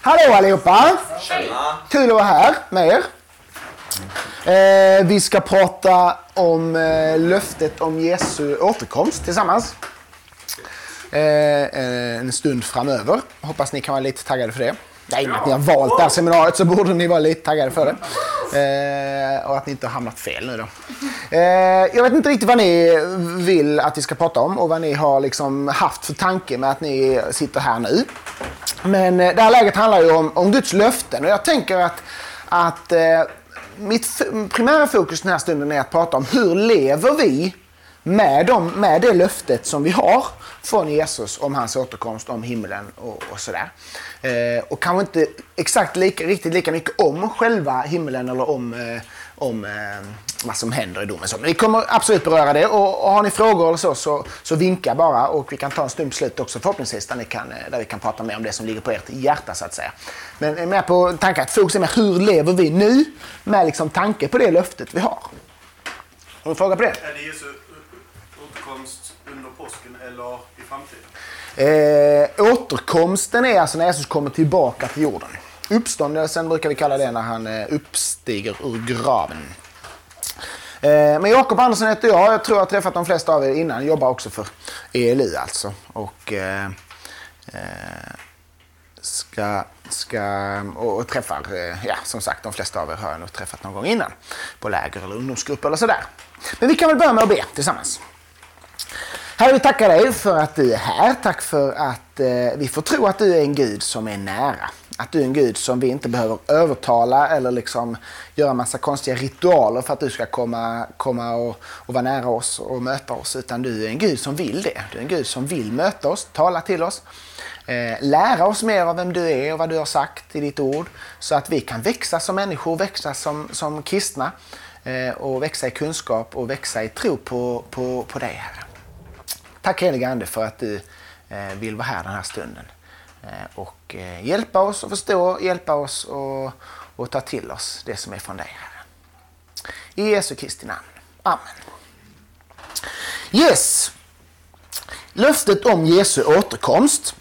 Hallå allihopa! Kul att vara här med er. Eh, vi ska prata om eh, löftet om Jesu återkomst tillsammans. Eh, eh, en stund framöver. Hoppas ni kan vara lite taggade för det. Nej, I att ni har valt det här seminariet så borde ni vara lite taggade för det. Eh, och att ni inte har hamnat fel nu då. Eh, jag vet inte riktigt vad ni vill att vi ska prata om och vad ni har liksom haft för tanke med att ni sitter här nu. Men eh, det här läget handlar ju om, om Guds löften och jag tänker att, att eh, mitt primära fokus den här stunden är att prata om hur lever vi med, dem, med det löftet som vi har från Jesus om hans återkomst, om himlen och, och sådär. Eh, och kanske inte exakt lika, riktigt lika mycket om själva himlen eller om, eh, om eh, vad som händer i domen. Så, Men vi kommer absolut beröra det och, och har ni frågor eller så, så, så vinka bara och vi kan ta en stund på slut också förhoppningsvis där, ni kan, eh, där vi kan prata mer om det som ligger på ert hjärta så att säga. Men är mer på tanken att fokus är mer hur lever vi nu med liksom tanke på det löftet vi har. Har du en fråga på det? Är det Jesu återkomst under påsken eller i framtiden? Eh, återkomsten är alltså när Jesus kommer tillbaka till jorden. Uppståndelsen brukar vi kalla det när han eh, uppstiger ur graven. Eh, men Jakob Andersson heter jag. Jag tror jag har träffat de flesta av er innan. Jag jobbar också för ELI alltså. Och eh, eh, ska, ska, och, och träffar, eh, ja som sagt de flesta av er har jag nog träffat någon gång innan. På läger eller ungdomsgrupp eller sådär. Men vi kan väl börja med att be tillsammans. Herre, vi tackar dig för att du är här. Tack för att eh, vi får tro att du är en Gud som är nära. Att du är en Gud som vi inte behöver övertala eller liksom göra massa konstiga ritualer för att du ska komma, komma och, och vara nära oss och möta oss. Utan du är en Gud som vill det. Du är en Gud som vill möta oss, tala till oss. Eh, lära oss mer av vem du är och vad du har sagt i ditt ord. Så att vi kan växa som människor, växa som, som kristna. Eh, och växa i kunskap och växa i tro på, på, på dig, Herre. Tack helige Ande för att du eh, vill vara här den här stunden. Eh, och eh, hjälpa oss att förstå, hjälpa oss och, och ta till oss det som är från dig Herre. I Jesu Kristi namn. Amen. Yes. Löftet om Jesu återkomst.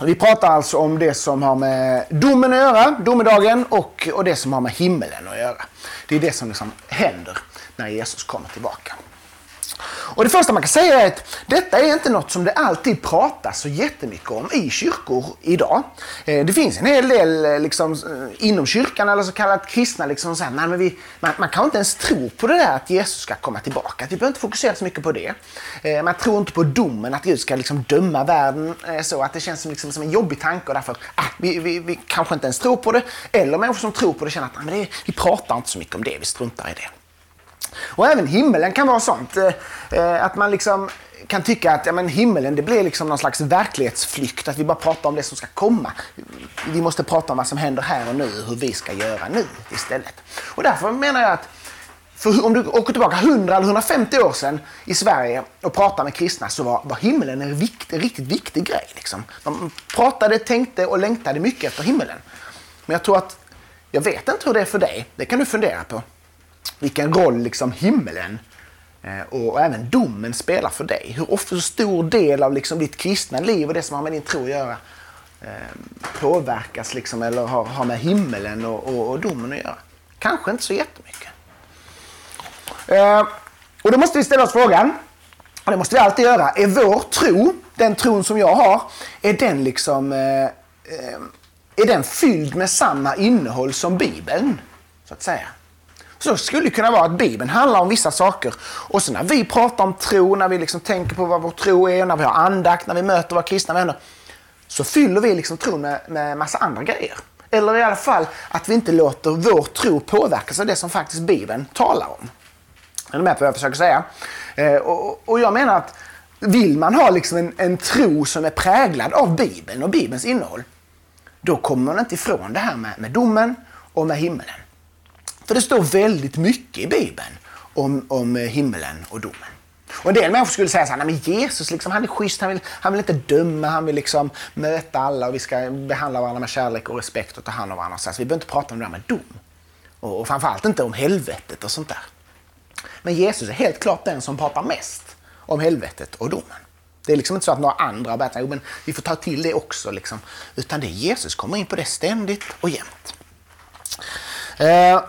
Vi pratar alltså om det som har med domen att göra, domedagen, och, och det som har med himmelen att göra. Det är det som liksom händer när Jesus kommer tillbaka. Och det första man kan säga är att detta är inte något som det alltid pratas så jättemycket om i kyrkor idag. Eh, det finns en hel del eh, liksom, eh, inom kyrkan eller så kallat kristna liksom så här, nej, men vi, man, man kan inte ens tro på det där att Jesus ska komma tillbaka. Vi behöver inte fokusera så mycket på det. Man tror inte på domen, att Gud ska liksom döma världen så att det känns som, liksom, som en jobbig tanke och därför ah, vi, vi, vi kanske inte ens tror på det. Eller människor som tror på det känner att nej, men det, vi pratar inte så mycket om det, vi struntar i det. Och även himmelen kan vara sånt. Eh, eh, att man liksom kan tycka att ja, men himmelen det blir liksom någon slags verklighetsflykt. Att vi bara pratar om det som ska komma. Vi måste prata om vad som händer här och nu, hur vi ska göra nu istället. Och därför menar jag att för om du åker tillbaka 100 eller 150 år sedan i Sverige och pratar med kristna så var, var himmelen en, vikt, en riktigt viktig grej. Liksom. De pratade, tänkte och längtade mycket efter himmelen. Men jag tror att, jag vet inte hur det är för dig, det kan du fundera på vilken roll liksom himmelen eh, och även domen spelar för dig. Hur ofta så stor del av liksom ditt kristna liv och det som har med din tro att göra eh, påverkas liksom, eller har, har med himmelen och, och, och domen att göra. Kanske inte så jättemycket. Eh, och då måste vi ställa oss frågan, och det måste vi alltid göra, är vår tro, den tron som jag har, är den liksom eh, eh, är den fylld med samma innehåll som Bibeln? Så att säga. Så det skulle kunna vara att Bibeln handlar om vissa saker. Och så när vi pratar om tro, när vi liksom tänker på vad vår tro är, när vi har andakt, när vi möter våra kristna vänner. Så fyller vi liksom tron med, med massa andra grejer. Eller i alla fall att vi inte låter vår tro påverkas av det som faktiskt Bibeln talar om. Är ni med på vad jag försöker säga? Eh, och, och jag menar att vill man ha liksom en, en tro som är präglad av Bibeln och Bibelns innehåll, då kommer man inte ifrån det här med, med domen och med himmelen. För det står väldigt mycket i Bibeln om, om eh, himmelen och domen. Och en del människor skulle säga så här, nej men Jesus liksom, han är schysst, han vill, han vill inte döma, han vill liksom möta alla och vi ska behandla varandra med kärlek och respekt och ta hand om varandra. Så vi behöver inte prata om det där med dom. Och, och framförallt inte om helvetet och sånt där. Men Jesus är helt klart den som pratar mest om helvetet och domen. Det är liksom inte så att några andra har börjat, jo men vi får ta till det också. Liksom. Utan det är Jesus kommer in på det ständigt och jämt. Eh,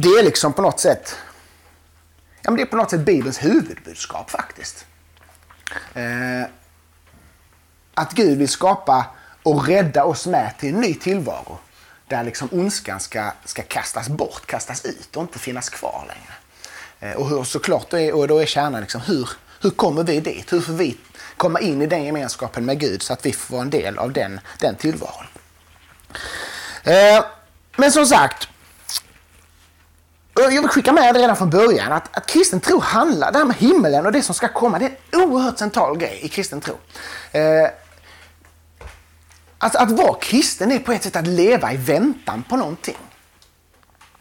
det är liksom på något sätt ja, men det är på något sätt Bibelns huvudbudskap faktiskt. Eh, att Gud vill skapa och rädda oss med till en ny tillvaro. Där liksom ondskan ska, ska kastas bort, kastas ut och inte finnas kvar längre. Eh, och hur, såklart, då är, och då är kärnan liksom, hur, hur kommer vi dit? Hur får vi komma in i den gemenskapen med Gud så att vi får vara en del av den, den tillvaron? Eh, men som sagt, jag vill skicka med det redan från början att, att kristen tro handlar, det här med himmelen och det som ska komma, det är en oerhört central grej i kristen tro. Eh, alltså att vara kristen är på ett sätt att leva i väntan på någonting.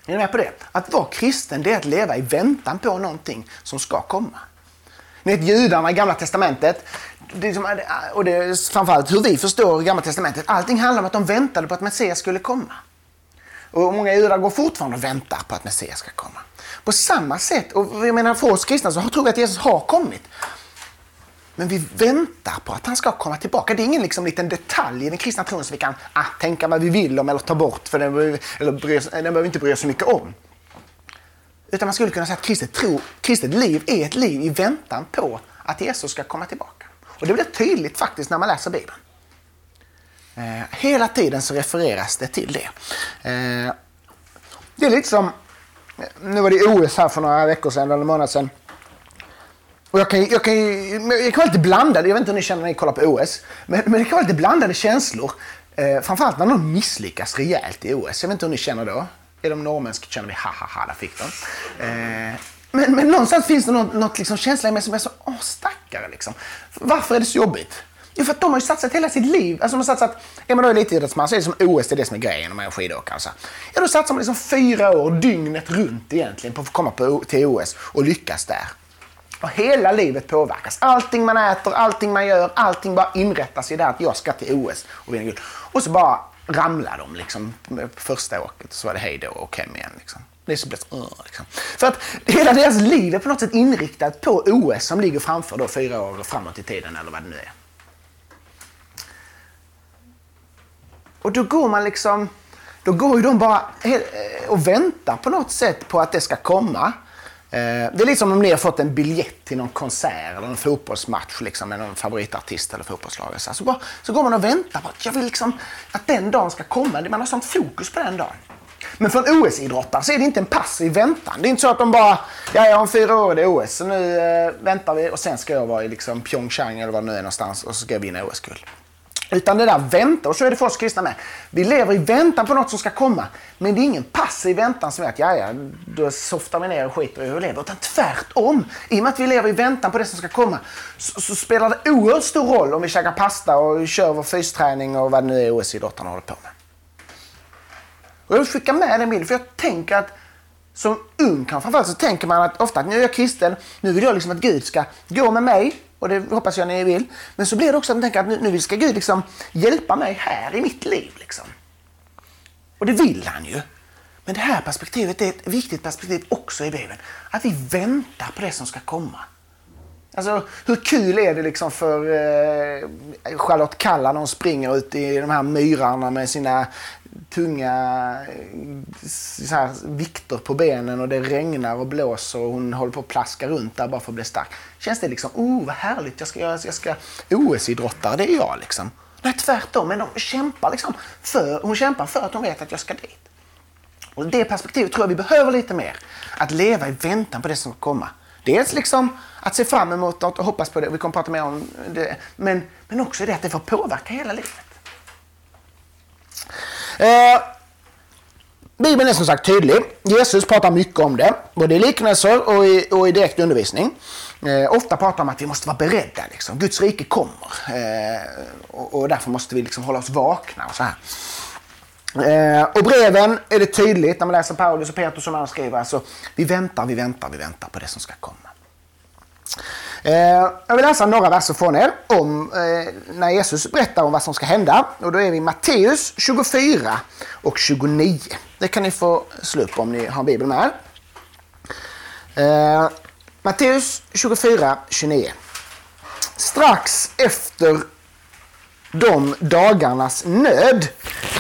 Är ni med på det? Att vara kristen det är att leva i väntan på någonting som ska komma. Ni vet judarna i gamla testamentet, det som, och det är framförallt hur vi förstår gamla testamentet, allting handlar om att de väntade på att Messias skulle komma. Och många judar går fortfarande och väntar på att Messias ska komma. På samma sätt, och jag menar för oss kristna så tror vi att Jesus har kommit. Men vi väntar på att han ska komma tillbaka. Det är ingen liksom liten detalj i den kristna tron som vi kan ah, tänka vad vi vill om eller ta bort, för den, eller bry, den behöver vi inte bry oss så mycket om. Utan man skulle kunna säga att kristet, tro, kristet liv är ett liv i väntan på att Jesus ska komma tillbaka. Och det blir tydligt faktiskt när man läser Bibeln. Eh, hela tiden så refereras det till det. Eh, det är lite som, nu var det OS här för några veckor sedan, eller en månad sedan. Och jag kan, jag, kan, jag kan vara lite blandad, jag vet inte hur ni känner när ni kollar på OS, men, men det kan vara lite blandade känslor. Eh, framförallt när någon misslyckas rejält i OS. Jag vet inte hur ni känner då. Är de norrmänska känner vi ha ha ha, där fick de. Eh, men, men någonstans finns det något, något liksom känsla i mig som är så, åh stackare liksom. Varför är det så jobbigt? Jo, för att de har ju satsat hela sitt liv. Alltså de har satsat, är man då elitidrottsman så är det som OS, det är det som är grejen om man är skidåkare. Alltså. Ja, då satsar man liksom fyra år dygnet runt egentligen på att få komma på, till OS och lyckas där. Och hela livet påverkas. Allting man äter, allting man gör, allting bara inrättas i det att jag ska till OS och vinna guld. Och så bara ramlar de liksom på första åket. Så var det hej då och hem igen. Liksom. Det är så blött, uh, liksom. För att hela deras liv är på något sätt inriktat på OS som ligger framför då fyra år framåt i tiden eller vad det nu är. Och då går man liksom, då går ju de bara eh, och väntar på något sätt på att det ska komma. Eh, det är liksom som om ni har fått en biljett till någon konsert eller en fotbollsmatch liksom, med någon favoritartist eller fotbollslag. Så, bara, så går man och väntar på att, jag vill liksom, att den dagen ska komma. Man har sånt fokus på den dagen. Men för en OS-idrottare så är det inte en passiv väntan. Det är inte så att de bara, ja, jag har fyra år det är OS, så nu eh, väntar vi och sen ska jag vara i liksom Pyeongchang eller var det nu är någonstans och så ska jag vinna OS-guld. Utan det där vänta, och så är det för oss kristna med. Vi lever i väntan på något som ska komma. Men det är ingen passiv väntan som är att ja, ja, då softar vi ner och skiter i hur vi lever. Utan tvärtom. I och med att vi lever i väntan på det som ska komma så, så spelar det oerhört stor roll om vi käkar pasta och kör vår fysträning och vad det nu är OS-idrottarna håller på med. Och jag vill skicka med den bilden, för jag tänker att som ung kan framförallt så tänker man att ofta att nu är jag kristen, nu vill jag liksom att Gud ska gå med mig och det hoppas jag ni vill. Men så blir det också att man tänker att nu, nu ska Gud liksom hjälpa mig här i mitt liv. Liksom. Och det vill han ju. Men det här perspektivet är ett viktigt perspektiv också i Bibeln. Att vi väntar på det som ska komma. Alltså, hur kul är det liksom för eh, Charlotte Kalla när hon springer ut i de här myrarna med sina tunga eh, så här, vikter på benen och det regnar och blåser och hon håller på att plaska runt där bara för att bli stark. Känns det liksom, oh vad härligt, jag ska, jag ska OS-idrottare, det är jag liksom. Nej, tvärtom, men de kämpar liksom för, hon kämpar för att hon vet att jag ska dit. Och det perspektivet tror jag vi behöver lite mer. Att leva i väntan på det som ska komma. Dels liksom att se fram emot något och hoppas på det, vi kommer prata mer om det, men, men också det att det får påverka hela livet. Eh, Bibeln är som sagt tydlig. Jesus pratar mycket om det, både i liknelser och i, och i direkt undervisning. Eh, ofta pratar man om att vi måste vara beredda. Liksom. Guds rike kommer eh, och, och, därför måste vi liksom hålla oss vakna. och så här. Eh, och breven är det tydligt när man läser Paulus och Petrus som han skriver. Alltså, vi väntar, vi väntar, vi väntar på det som ska komma. Eh, jag vill läsa några verser från er om eh, när Jesus berättar om vad som ska hända. Och då är vi i Matteus 24 och 29. Det kan ni få slå upp om ni har Bibeln med. er. Eh, Matteus 24, 29. Strax efter de dagarnas nöd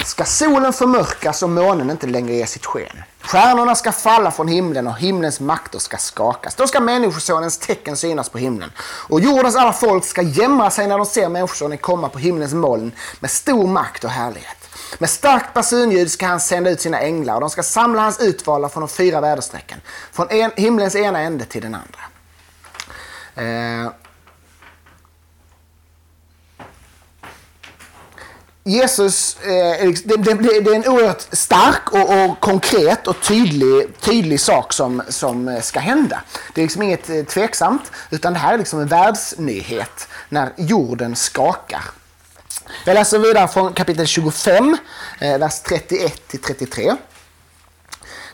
ska solen förmörkas och månen inte längre ge sitt sken. Stjärnorna ska falla från himlen och himlens makter ska skakas. Då ska Människosonens tecken synas på himlen. Och jordens alla folk ska jämra sig när de ser Människosonen komma på himlens moln med stor makt och härlighet. Med starkt basunljud ska han sända ut sina änglar och de ska samla hans utvalda från de fyra väderstrecken. Från en, himlens ena ände till den andra. Eh, Jesus, eh, liksom, det, är en oerhört stark och, och, konkret och tydlig, tydlig sak som, som eh, ska hända. Det är liksom inget eh, tveksamt, utan det här är liksom en världsnyhet när jorden skakar. Jag läser vidare från kapitel 25, vers 31 till 33.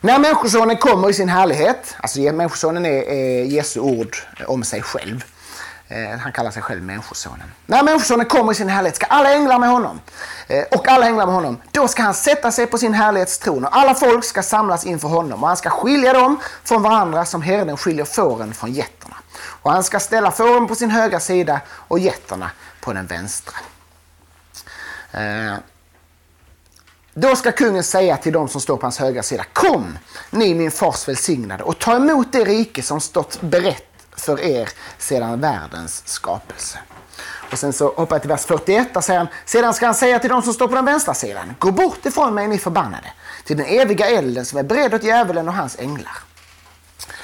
När Människosonen kommer i sin härlighet, alltså Människosonen är, är Jesu ord om sig själv. Eh, han kallar sig själv Människosonen. När Människosonen kommer i sin härlighet ska alla änglar med honom eh, och alla änglar med honom. Då ska han sätta sig på sin härlighetstron och alla folk ska samlas inför honom och han ska skilja dem från varandra som herden skiljer fåren från getterna. Och han ska ställa fåren på sin högra sida och getterna på den vänstra. Eh, då ska kungen säga till dem som står på hans högra sida. Kom, ni min fars välsignade och ta emot det rike som stått berett för er sedan världens skapelse. Och sen så hoppar jag till vers 41. Där säger han, sedan ska han säga till dem som står på den vänstra sidan. Gå bort ifrån mig ni förbannade. Till den eviga elden som är beredd åt djävulen och hans änglar.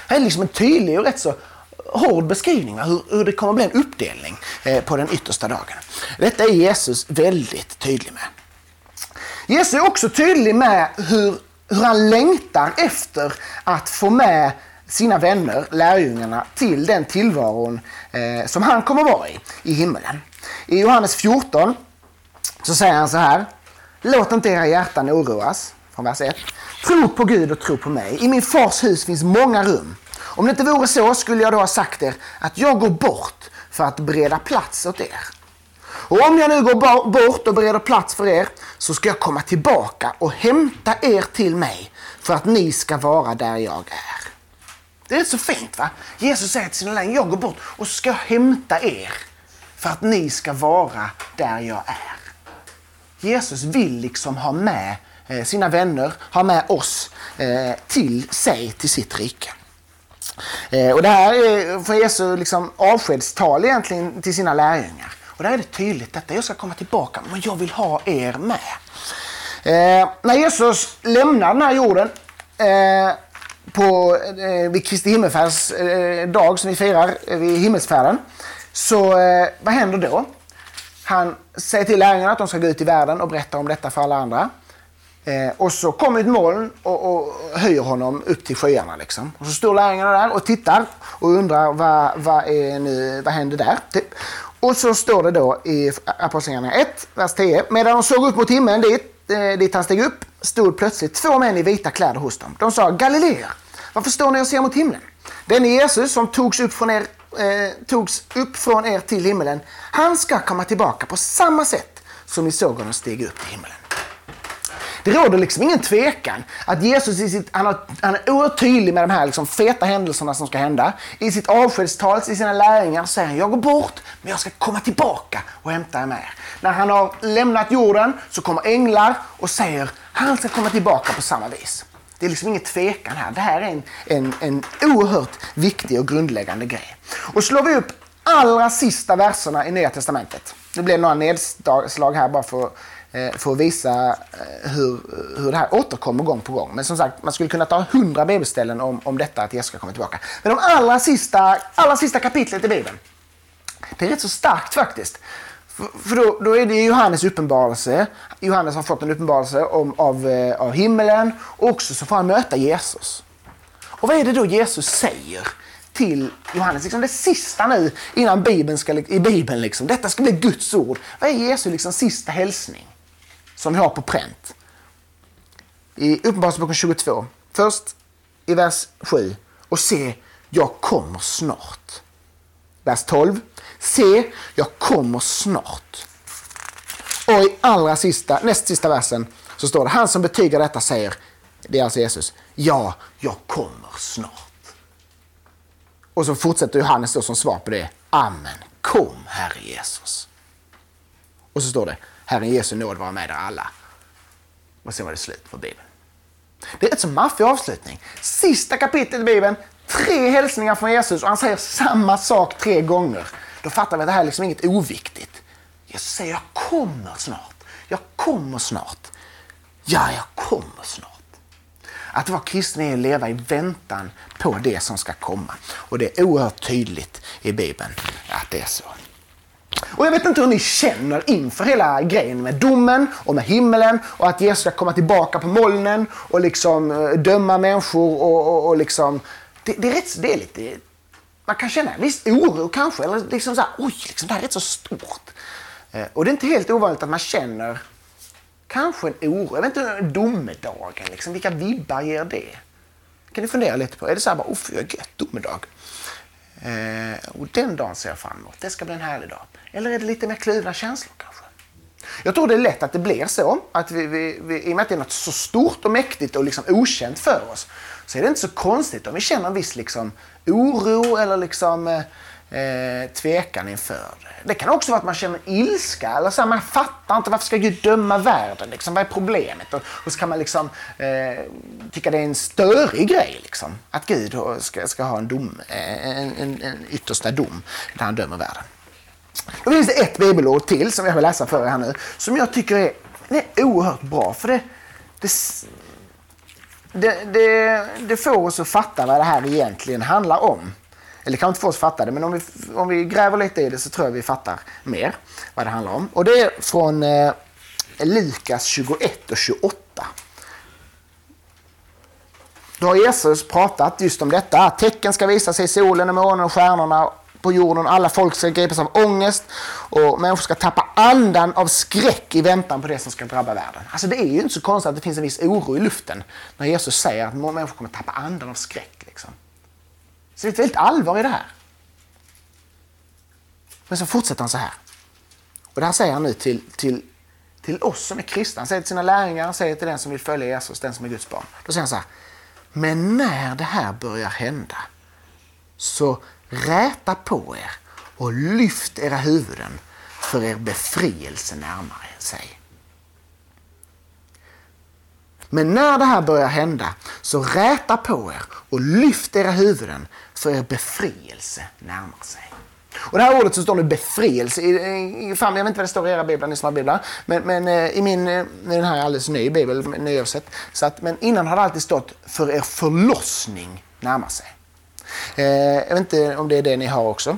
Det är liksom en tydlig och rätt så hård beskrivning av hur, hur det kommer att bli en uppdelning eh, på den yttersta dagen. Detta är Jesus väldigt tydlig med. Jesus är också tydlig med hur, hur han längtar efter att få med sina vänner, lärjungarna, till den tillvaron eh, som han kommer vara i, i himmelen. I Johannes 14 så säger han så här. Låt inte era hjärtan oroas, från vers 1. Tro på Gud och tro på mig. I min fars hus finns många rum. Om det inte vore så skulle jag då ha sagt er att jag går bort för att bereda plats åt er. Och om jag nu går bort och bereder plats för er så ska jag komma tillbaka och hämta er till mig för att ni ska vara där jag är. Det är så fint va? Jesus säger till sina lärjungar, jag går bort och ska hämta er för att ni ska vara där jag är. Jesus vill liksom ha med eh, sina vänner, ha med oss eh, till sig, till sitt rike. Eh, och det här är för Jesu liksom avskedstal egentligen till sina lärjungar. Och där är det tydligt detta, jag ska komma tillbaka men jag vill ha er med. Eh, när Jesus lämnar den här jorden eh, på, eh, vid Kristi himmelsfärds eh, dag som vi firar eh, vid himmelsfärden. Så eh, vad händer då? Han säger till lärjungarna att de ska gå ut i världen och berätta om detta för alla andra. Eh, och så kommer ett moln och, och höjer honom upp till skyarna. Liksom. Och så står lärjungarna där och tittar och undrar vad, vad, är nu, vad händer där. Typ. Och så står det då i Apostlagärningarna 1, vers 10. Medan de såg upp mot himlen dit, Eh, dit han steg upp stod plötsligt två män i vita kläder hos dem. De sa Galileer, varför står ni och ser mot himlen? Den Jesus som togs upp från er eh, togs upp från er till himlen, han ska komma tillbaka på samma sätt som ni såg honom stiga upp till himlen. Det råder liksom ingen tvekan att Jesus i sitt, han, har, han är oerhört tydlig med de här liksom feta händelserna som ska hända. I sitt avskedstal i sina lärjungar säger han, jag går bort men jag ska komma tillbaka och hämta er med er. När han har lämnat jorden så kommer änglar och säger, han ska komma tillbaka på samma vis. Det är liksom ingen tvekan här. Det här är en, en, en oerhört viktig och grundläggande grej. Och slår vi upp allra sista verserna i Nya Testamentet. Det blev några nedslag här bara för att Eh, för att visa eh, hur, hur det här återkommer gång på gång. Men som sagt, man skulle kunna ta hundra bibelställen om, om detta att Jesus ska komma tillbaka. Men de allra sista, allra sista kapitlet i Bibeln, det är rätt så starkt faktiskt. För, för då, då, är det Johannes uppenbarelse. Johannes har fått en uppenbarelse om, av, eh, av himmelen och också så får han möta Jesus. Och vad är det då Jesus säger till Johannes? Liksom det sista nu innan Bibeln ska, i Bibeln. Liksom. Detta ska bli Guds ord. Vad är Jesu liksom sista hälsning? Som vi har på pränt. I Uppenbarelseboken 22. Först i vers 7. Och se, jag kommer snart. Vers 12. Se, jag kommer snart. Och i allra sista, näst sista versen så står det, han som betygar detta säger, det är alltså Jesus, ja, jag kommer snart. Och så fortsätter Johannes då som svar på det. Amen. Kom, Herre Jesus. Och så står det, Herren Jesu nåd vara med er alla. Och sen var det slut på Bibeln. Det är rätt så maffig avslutning. Sista kapitlet i Bibeln, tre hälsningar från Jesus och han säger samma sak tre gånger. Då fattar vi att det här är liksom inget oviktigt. Jesus säger, jag kommer snart. Jag kommer snart. Ja, jag kommer snart. Att vara kristen är att leva i väntan på det som ska komma. Och det är oerhört tydligt i Bibeln att det är så. Och jag vet inte hur ni känner inför hela grejen med domen och med himmelen och att Jesus ska komma tillbaka på molnen och liksom eh, döma människor och, och, och liksom... Det, det, är rätt, det är lite... Man kan känna en viss oro kanske, eller liksom så här, oj, liksom, det här är rätt så stort. Eh, och det är inte helt ovanligt att man känner kanske en oro. Jag vet inte, domedagen, liksom, vilka vibbar ger det? kan ni fundera lite på. Är det så här bara, oh, jag gött, domedag. Eh, och den dagen ser jag fram emot. Det ska bli en härlig dag. Eller är det lite mer kluvna känslor kanske? Jag tror det är lätt att det blir så. Att vi, vi, vi, I och med att det är något så stort och mäktigt och liksom okänt för oss så är det inte så konstigt om vi känner en viss liksom, oro eller liksom, eh, eh, tvekan inför det. Det kan också vara att man känner ilska eller så här, man fattar inte varför ska Gud döma världen? Liksom, vad är problemet? Och, och så kan man liksom eh, tycka det är en störig grej liksom, att Gud ska, ska ha en, dom, eh, en, en, en yttersta dom där han dömer världen. Då finns det ett bibelord till som jag vill läsa för er här nu som jag tycker är, är oerhört bra. För det, det, det, det får oss att fatta vad det här egentligen handlar om. Eller kanske inte få oss att fatta det, men om vi, om vi gräver lite i det så tror jag vi fattar mer vad det handlar om. Och det är från eh, Lukas 21 och 28. Då har Jesus pratat just om detta, att tecken ska visa sig i solen och månen och stjärnorna på jorden. Alla folk ska gripas av ångest och människor ska tappa andan av skräck i väntan på det som ska drabba världen. Alltså det är ju inte så konstigt att det finns en viss oro i luften när Jesus säger att människor kommer tappa andan av skräck. Liksom. Så det är ett väldigt allvar i det här. Men så fortsätter han så här. Och det här säger han nu till, till, till oss som är kristna. Han säger till sina lärjungar, han säger till den som vill följa Jesus, den som är Guds barn. Då säger han så här. Men när det här börjar hända så räta på er och lyft era huvuden för er befrielse närmare sig. Men när det här börjar hända så räta på er och lyft era huvuden för er befrielse närmar sig. Och det här ordet så står det befrielse. I, i, jag vet inte vad det står i era biblar, ni som har biblar. Men, men eh, i min, eh, den här alldeles ny bibel, nyöversatt. Så att, men innan har det alltid stått för er förlossning närmar sig. Eh, jag vet inte om det är det ni har också.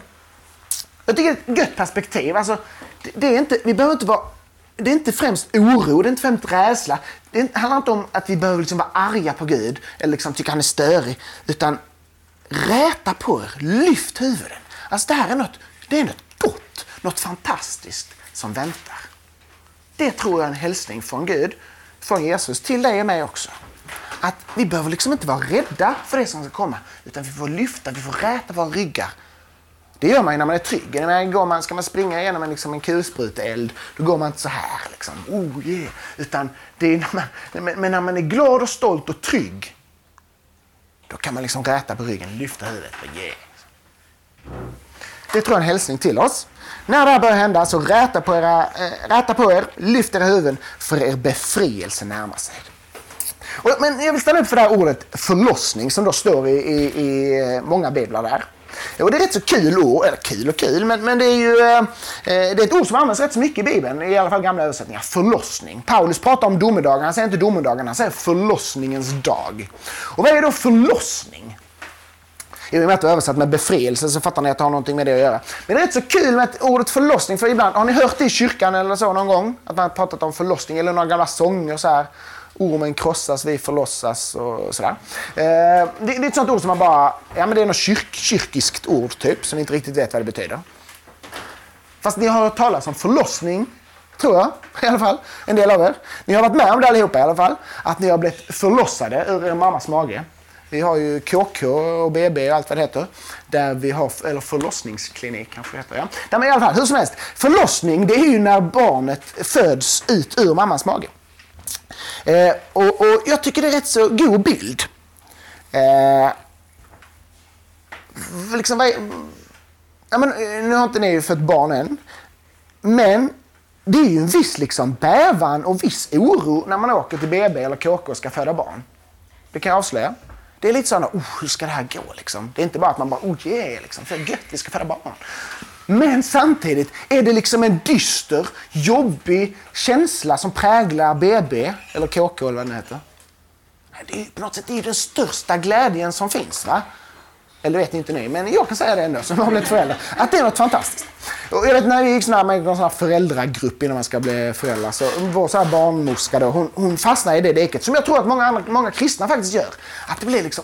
Jag tycker det är ett gött perspektiv. Alltså, det, det är inte, vi behöver inte vara det är inte främst oro, det är inte främst rädsla. Det handlar inte om att vi behöver liksom vara arga på Gud eller liksom tycka han är störig. Utan räta på er, lyft huvuden. Alltså det här är något, det är något gott, något fantastiskt som väntar. Det tror jag är en hälsning från Gud, från Jesus, till dig och mig också. Att vi behöver liksom inte vara rädda för det som ska komma, utan vi får lyfta, vi får räta våra ryggar. Det gör man ju när man är trygg. Går man, ska man springa igenom en, liksom en kulspruteeld, då går man inte så här. Liksom, oh yeah. Utan det är när man, men när man är glad och stolt och trygg, då kan man liksom räta på ryggen, lyfta huvudet och yeah. Det tror jag är en hälsning till oss. När det här börjar hända så räta på, era, äh, räta på er, lyft era huvuden, för er befrielse närmar sig. Och, men jag vill ställa upp för det här ordet förlossning som då står i, i, i eh, många biblar där. Och det är rätt så kul ord, eller kul och kul, men, men det är ju eh, eh, det är ett ord som används rätt så mycket i Bibeln, i alla fall gamla översättningar. Förlossning. Paulus pratar om domedagen, han säger inte domedagen, han säger förlossningens dag. Och vad är då förlossning? I och med att det är översatt med befrielse så fattar ni att det har någonting med det att göra. Men det är rätt så kul med ordet förlossning, för ibland, har ni hört det i kyrkan eller så någon gång? Att man har pratat om förlossning, eller några gamla sånger så här. Ormen krossas, vi förlossas och sådär. Eh, det, det, är ett sånt ord som man bara... Ja, men det är något kyrk, kyrkiskt ord typ, som vi inte riktigt vet vad det betyder. Fast ni har hört talas om förlossning, tror jag i alla fall. En del av er. Ni har varit med om det allihopa i alla fall. Att ni har blivit förlossade ur er mammas mage. Vi har ju KK och BB och allt vad det heter. Där vi har, eller förlossningsklinik kanske det heter. Ja. Där man i alla fall, hur som helst. Förlossning det är ju när barnet föds ut ur mammas mage. Eh, och, och, jag tycker det är rätt så god bild. Eh, liksom, vad är, ja, men, eh, nu har inte ni fött barn än. Men det är ju en viss liksom bävan och viss oro när man åker till BB eller KK och ska föda barn. Det kan jag avslöja. Det är lite sådana, oh, hur ska det här gå liksom? Det är inte bara att man bara, oh yeah, liksom, för gött, vi ska föda barn. Men samtidigt är det liksom en dyster, jobbig känsla som präglar BB, eller KK eller vad den heter. Det är på något sätt det är den största glädjen som finns. va? Eller vet inte ni, men jag kan säga det ändå som har blivit förälder. Att det är något fantastiskt. Och jag vet när vi gick sån här, med någon sån här föräldragrupp innan man ska bli förälder. Så vår så här barnmorska då, hon, hon fastnade i det deket Som jag tror att många, andra, många kristna faktiskt gör. Att det blir liksom,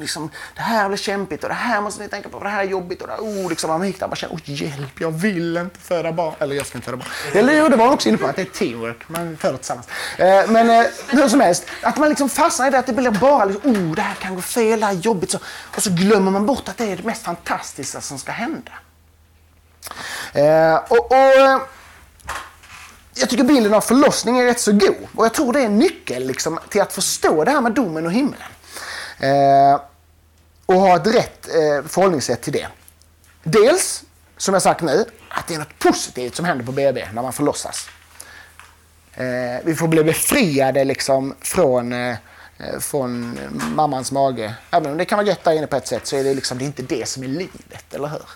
liksom, det här blir kämpigt och det här måste ni tänka på. Det här är jobbigt och det här, oh, liksom, man gick där och känner, oh, hjälp, jag vill inte föda barn. Eller jag ska inte föda barn. Eller jo, det var också inne på att det är teamwork. Man föder tillsammans. Eh, men eh, hur som helst, att man liksom fastnar i det att det blir bara liksom, oh, det här kan gå fel, det här är jobbigt. Så, och så glömmer man bort att det är det mest fantastiska som ska hända. Eh, och, och, eh, jag tycker bilden av förlossning är rätt så god. Och jag tror det är en nyckel liksom, till att förstå det här med domen och himlen. Eh, och ha ett rätt eh, förhållningssätt till det. Dels, som jag sagt nu, att det är något positivt som händer på BB när man förlossas. Eh, vi får bli befriade liksom från, eh, eh, från mammans mage. Även om det kan vara gött där inne på ett sätt så är det, liksom, det är inte det som är livet, eller hur?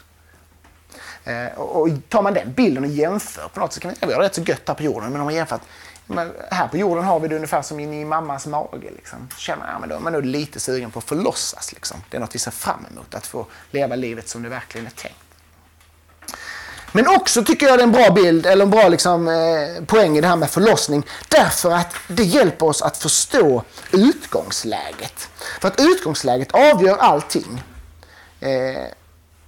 Eh, och tar man den bilden och jämför på något sätt kan man, vi har rätt så gött här på jorden, men om man jämför att här på jorden har vi det ungefär som inne i mammas mage. Liksom. Känner, ja, men då är man nog lite sugen på att förlossas. Liksom. Det är något vi ser fram emot, att få leva livet som det verkligen är tänkt. Men också tycker jag det är en bra bild, eller en bra liksom, eh, poäng i det här med förlossning. Därför att det hjälper oss att förstå utgångsläget. För att utgångsläget avgör allting. Eh,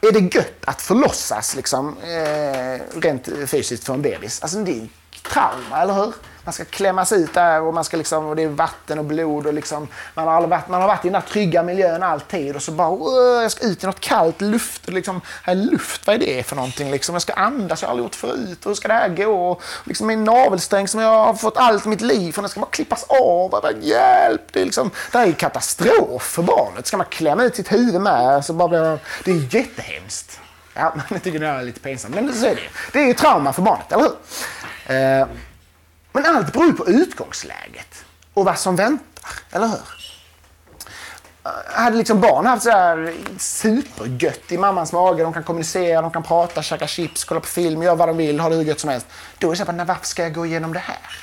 är det gött att förlossas liksom, eh, rent fysiskt för en bebis? Alltså det är trauma, eller hur? Man ska klämmas ut där och, man ska liksom, och det är vatten och blod. Och liksom, man, har varit, man har varit i den där trygga miljön alltid och så bara jag ska ut i något kallt luft. Liksom, här luft, vad är det för någonting? Liksom, jag ska andas, jag har aldrig gjort förut. Hur ska det här gå? Och, liksom, min navelsträng som jag har fått allt mitt liv från, den ska bara klippas av. Bara, hjälp! Det är, liksom, det här är katastrof för barnet. Ska man klämma ut sitt huvud med? Så bara blir, det är jättehemskt. Ja, jag tycker det är lite pinsamt, men så är det ju. Det är ju trauma för barnet, eller hur? Eh, men allt beror på utgångsläget och vad som väntar, eller hur? Eh, hade liksom barn haft så här supergött i mammans mage, de kan kommunicera, de kan prata, käka chips, kolla på film, göra vad de vill, ha det hur gött som helst. Då är det så här, varför ska jag gå igenom det här?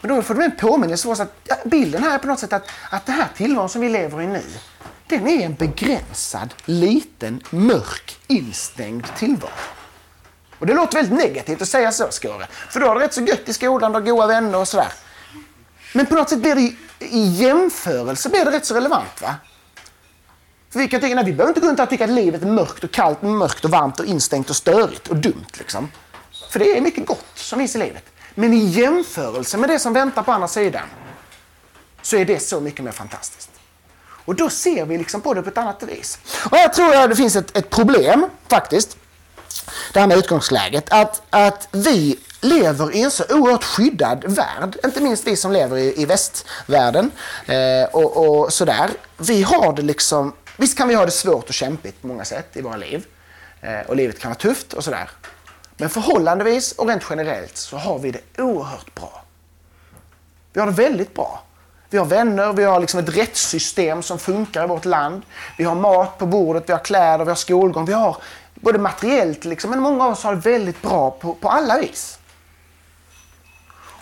Men då får du en påminnelse för oss att bilden här är på något sätt att, att det här tillvaron som vi lever i nu, den är en begränsad, liten, mörk, instängd tillvaro. Och det låter väldigt negativt att säga så, Skåre. För då har du rätt så gött i skolan, du har goda vänner och sådär. Men på något sätt blir det i jämförelse blir det rätt så relevant. va? För vi kan tycka, nej, vi behöver inte gå runt och tycka att livet är mörkt och kallt, mörkt och varmt och instängt och störigt och dumt. Liksom. För det är mycket gott som finns i livet. Men i jämförelse med det som väntar på andra sidan så är det så mycket mer fantastiskt. Och då ser vi liksom på det på ett annat vis. Och här tror jag det finns ett, ett problem faktiskt det här med utgångsläget, att, att vi lever i en så oerhört skyddad värld, inte minst vi som lever i, i västvärlden eh, och, och sådär. Vi har det liksom, visst kan vi ha det svårt och kämpigt på många sätt i våra liv eh, och livet kan vara tufft och sådär. Men förhållandevis och rent generellt så har vi det oerhört bra. Vi har det väldigt bra. Vi har vänner, vi har liksom ett rättssystem som funkar i vårt land. Vi har mat på bordet, vi har kläder, vi har skolgång. Vi har både materiellt liksom, men många av oss har det väldigt bra på, på alla vis.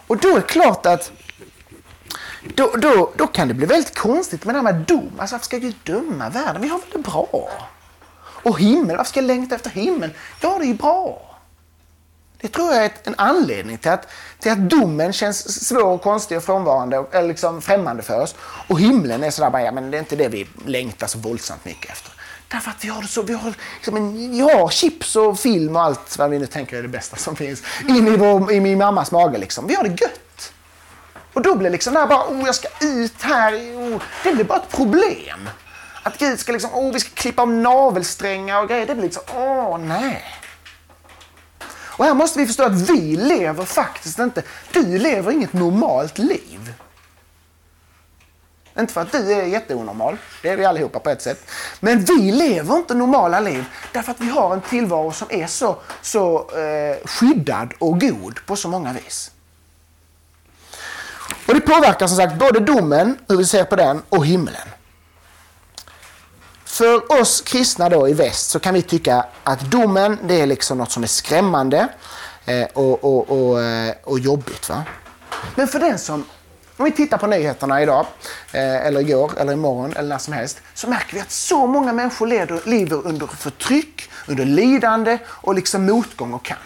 Och då är det klart att då, då, då kan det bli väldigt konstigt med det här med dom. Alltså varför ska Gud döma världen? Vi har väl det bra? Och himmel, varför ska jag längta efter himlen? Ja, det är ju bra. Det tror jag är en anledning till att, till att domen känns svår, och konstig och frånvarande eller liksom främmande för oss. Och himlen är sådär bara, ja men det är inte det vi längtar så våldsamt mycket efter. Därför att vi har det så, vi har, liksom en, ja, chips och film och allt vad vi nu tänker är det bästa som finns. In i, vår, i min mammas mage liksom. Vi har det gött. Och då blir liksom det här bara, oh jag ska ut här. Oh, det blir bara ett problem. Att Gud ska liksom, oh vi ska klippa av navelsträngar och grejer. Det blir liksom, åh oh, nej. Och här måste vi förstå att vi lever faktiskt inte, du lever inget normalt liv. Inte för att du är jätteonormal, det är vi allihopa på ett sätt. Men vi lever inte normala liv därför att vi har en tillvaro som är så, så eh, skyddad och god på så många vis. Och det påverkar som sagt både domen, hur vi ser på den, och himlen. För oss kristna då i väst så kan vi tycka att domen det är liksom något som är skrämmande eh, och, och, och, eh, och jobbigt. Va? Men för den som, om vi tittar på nyheterna idag, eh, eller igår, eller imorgon, eller när som helst, så märker vi att så många människor leder, lever under förtryck, under lidande och liksom motgång och kamp.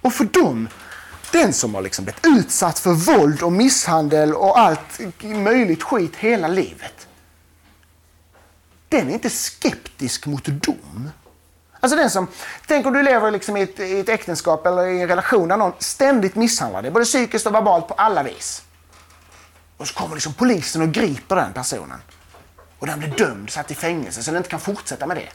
Och för dem, den som har liksom blivit utsatt för våld och misshandel och allt möjligt skit hela livet, den är inte skeptisk mot dom. Alltså den som, tänk om du lever liksom i, ett, i ett äktenskap eller i en relation där någon ständigt misshandlar dig, både psykiskt och verbalt på alla vis. Och så kommer liksom polisen och griper den personen. Och den blir dömd, satt i fängelse, så den inte kan fortsätta med det.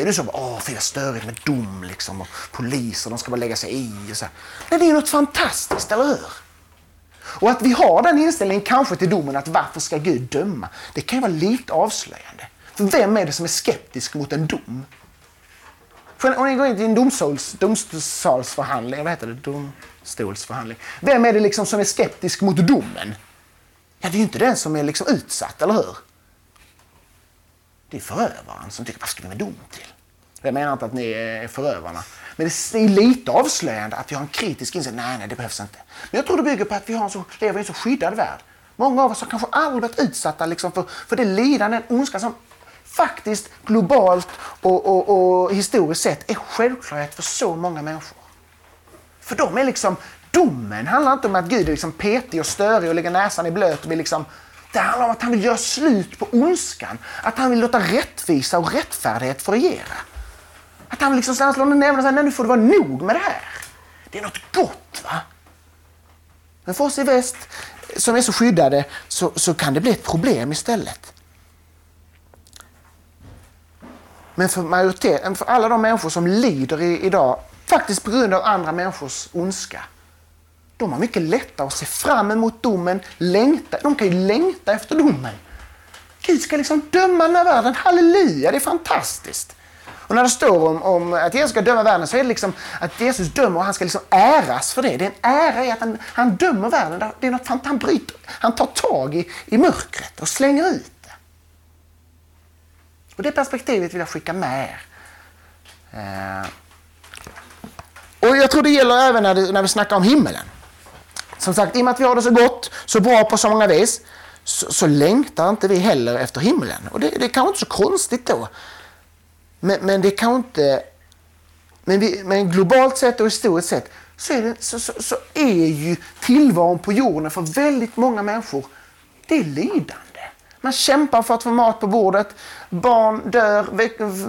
Är du så åh fy vad störigt med dom liksom och poliser, de ska bara lägga sig i och så. Nej, det är ju något fantastiskt, eller hur? Och att vi har den inställningen kanske till domen att varför ska Gud döma? Det kan ju vara lite avslöjande. För vem är det som är skeptisk mot en dom? För om ni går in i en domstols, domstolsförhandling, vad heter det? Domstolsförhandling. Vem är det liksom som är skeptisk mot domen? Ja, det är ju inte den som är liksom utsatt, eller hur? Det är förövaren som tycker, vad ska vi med dom till? Jag menar inte att ni är förövarna. Men det är lite avslöjande att vi har en kritisk inställning. Nej, nej, det behövs inte. Men jag tror det bygger på att vi har en så, lever i en så skyddad värld. Många av oss har kanske aldrig varit utsatta liksom för, för det lidande, den ondska som faktiskt globalt och, och, och historiskt sett är självklarhet för så många människor. För de är liksom domen handlar inte om att Gud är liksom petig och störig och lägger näsan i blöt. Och vill liksom, det handlar om att han vill göra slut på ondskan. Att han vill låta rättvisa och rättfärdighet få regera. Att han vill liksom slå ner näven och säga, nu får det vara nog med det här. Det är något gott va? Men för oss i väst som är så skyddade så, så kan det bli ett problem istället. Men för majoriteten, för alla de människor som lider i, idag, faktiskt på grund av andra människors ondska, de har mycket lättare att se fram emot domen, längta, de kan ju längta efter domen. Gud ska liksom döma den här världen, halleluja, det är fantastiskt. Och när det står om, om, att Jesus ska döma världen så är det liksom att Jesus dömer och han ska liksom äras för det. Det är en ära i att han, han dömer världen. Det är något, han, han, bryter, han tar tag i, i mörkret och slänger ut det. och det perspektivet vill jag skicka med er. Eh. Och jag tror det gäller även när, det, när vi snackar om himmelen. Som sagt, i och med att vi har det så gott, så bra på så många vis, så, så längtar inte vi heller efter himlen. Och det, det är kanske inte så konstigt då. Men, men det kan inte... Men, vi, men globalt sett och historiskt sett så är, det, så, så, så är ju tillvaron på jorden för väldigt många människor, det är lidande. Man kämpar för att få mat på bordet. Barn dör,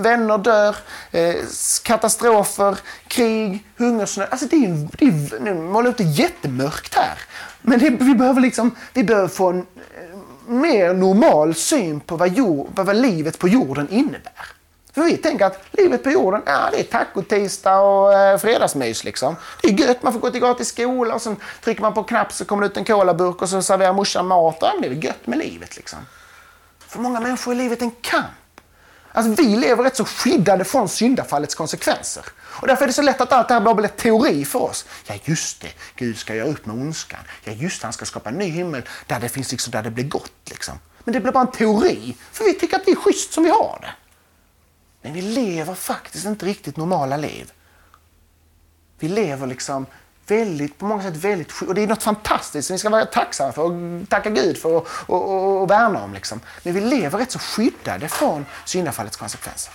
vänner dör, eh, katastrofer, krig, hungersnöd. Alltså det är, det är, nu målar jag upp det jättemörkt här. Men det, vi, behöver liksom, vi behöver få en eh, mer normal syn på vad, jord, vad livet på jorden innebär. För vi tänker att livet på jorden, ja det är tacotisdag och eh, fredagsmys liksom. Det är gött, man får gå till gratis skola och sen trycker man på en knapp så kommer det ut en colaburk och så serverar morsan mat. Ja, det är väl gött med livet liksom. För många människor är livet en kamp. Alltså, vi lever rätt så skyddade från syndafallets konsekvenser. Och därför är det så lätt att allt det här bara blir teori för oss. Ja, just det. Gud ska göra upp med ondskan. Ja, just det. Han ska skapa en ny himmel där det, finns liksom, där det blir gott. Liksom. Men det blir bara en teori. För vi tycker att det är schysst som vi har det. Men vi lever faktiskt inte riktigt normala liv. Vi lever liksom väldigt, på många sätt väldigt Och det är något fantastiskt som vi ska vara tacksamma för och tacka Gud för och, och, och, och värna om. Liksom. Men vi lever rätt så skyddade från syndafallets konsekvenser.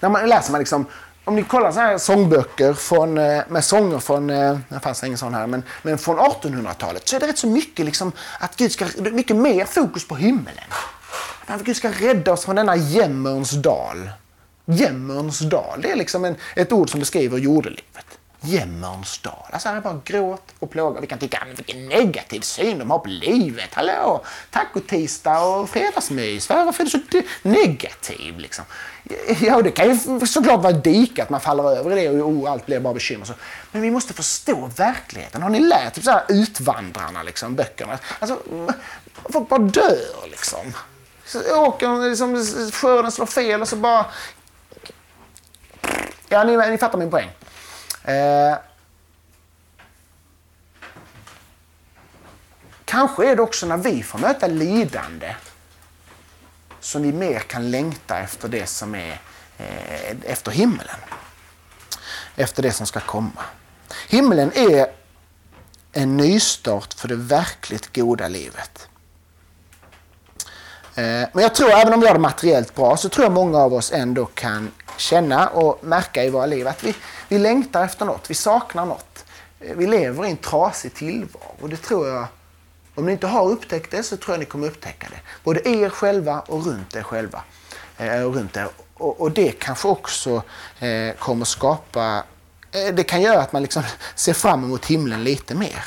När man läser man liksom om ni kollar så här sångböcker från, eh, med sånger från, eh, det fanns ingen sån här, men, men från 1800-talet så är det rätt så mycket liksom att Gud ska, mycket mer fokus på himmelen. Att Gud ska rädda oss från denna jämmerns dal. Jämmerns dal, det är liksom en, ett ord som beskriver jordelivet. Jämmernsdal. Alltså här är bara gråt och plåga. Vi kan tycka, men vilken negativ syn de har på livet. Hallå! Tacotisdag och fredagsmys. Varför är du så negativ liksom? Ja, det kan ju såklart vara dike att man faller över i det och oh, allt blir bara bekymmer. Men vi måste förstå verkligheten. Har ni lärt typ så här Utvandrarna, liksom, böckerna? Alltså, folk bara dör liksom. Så åker, liksom, skörden slår fel och så bara... Ja, ni, ni fattar min poäng. Eh, kanske är det också när vi får möta lidande som vi mer kan längta efter det som är eh, efter himmelen. Efter det som ska komma. Himmelen är en nystart för det verkligt goda livet. Eh, men jag tror, även om vi har det materiellt bra, så tror jag många av oss ändå kan känna och märka i våra liv att vi, vi längtar efter något, vi saknar något. Eh, vi lever i en trasig tillvaro och det tror jag, om ni inte har upptäckt det så tror jag ni kommer upptäcka det. Både er själva och runt er själva. Eh, och, runt er. Och, och det kanske också eh, kommer skapa, eh, det kan göra att man liksom ser fram emot himlen lite mer.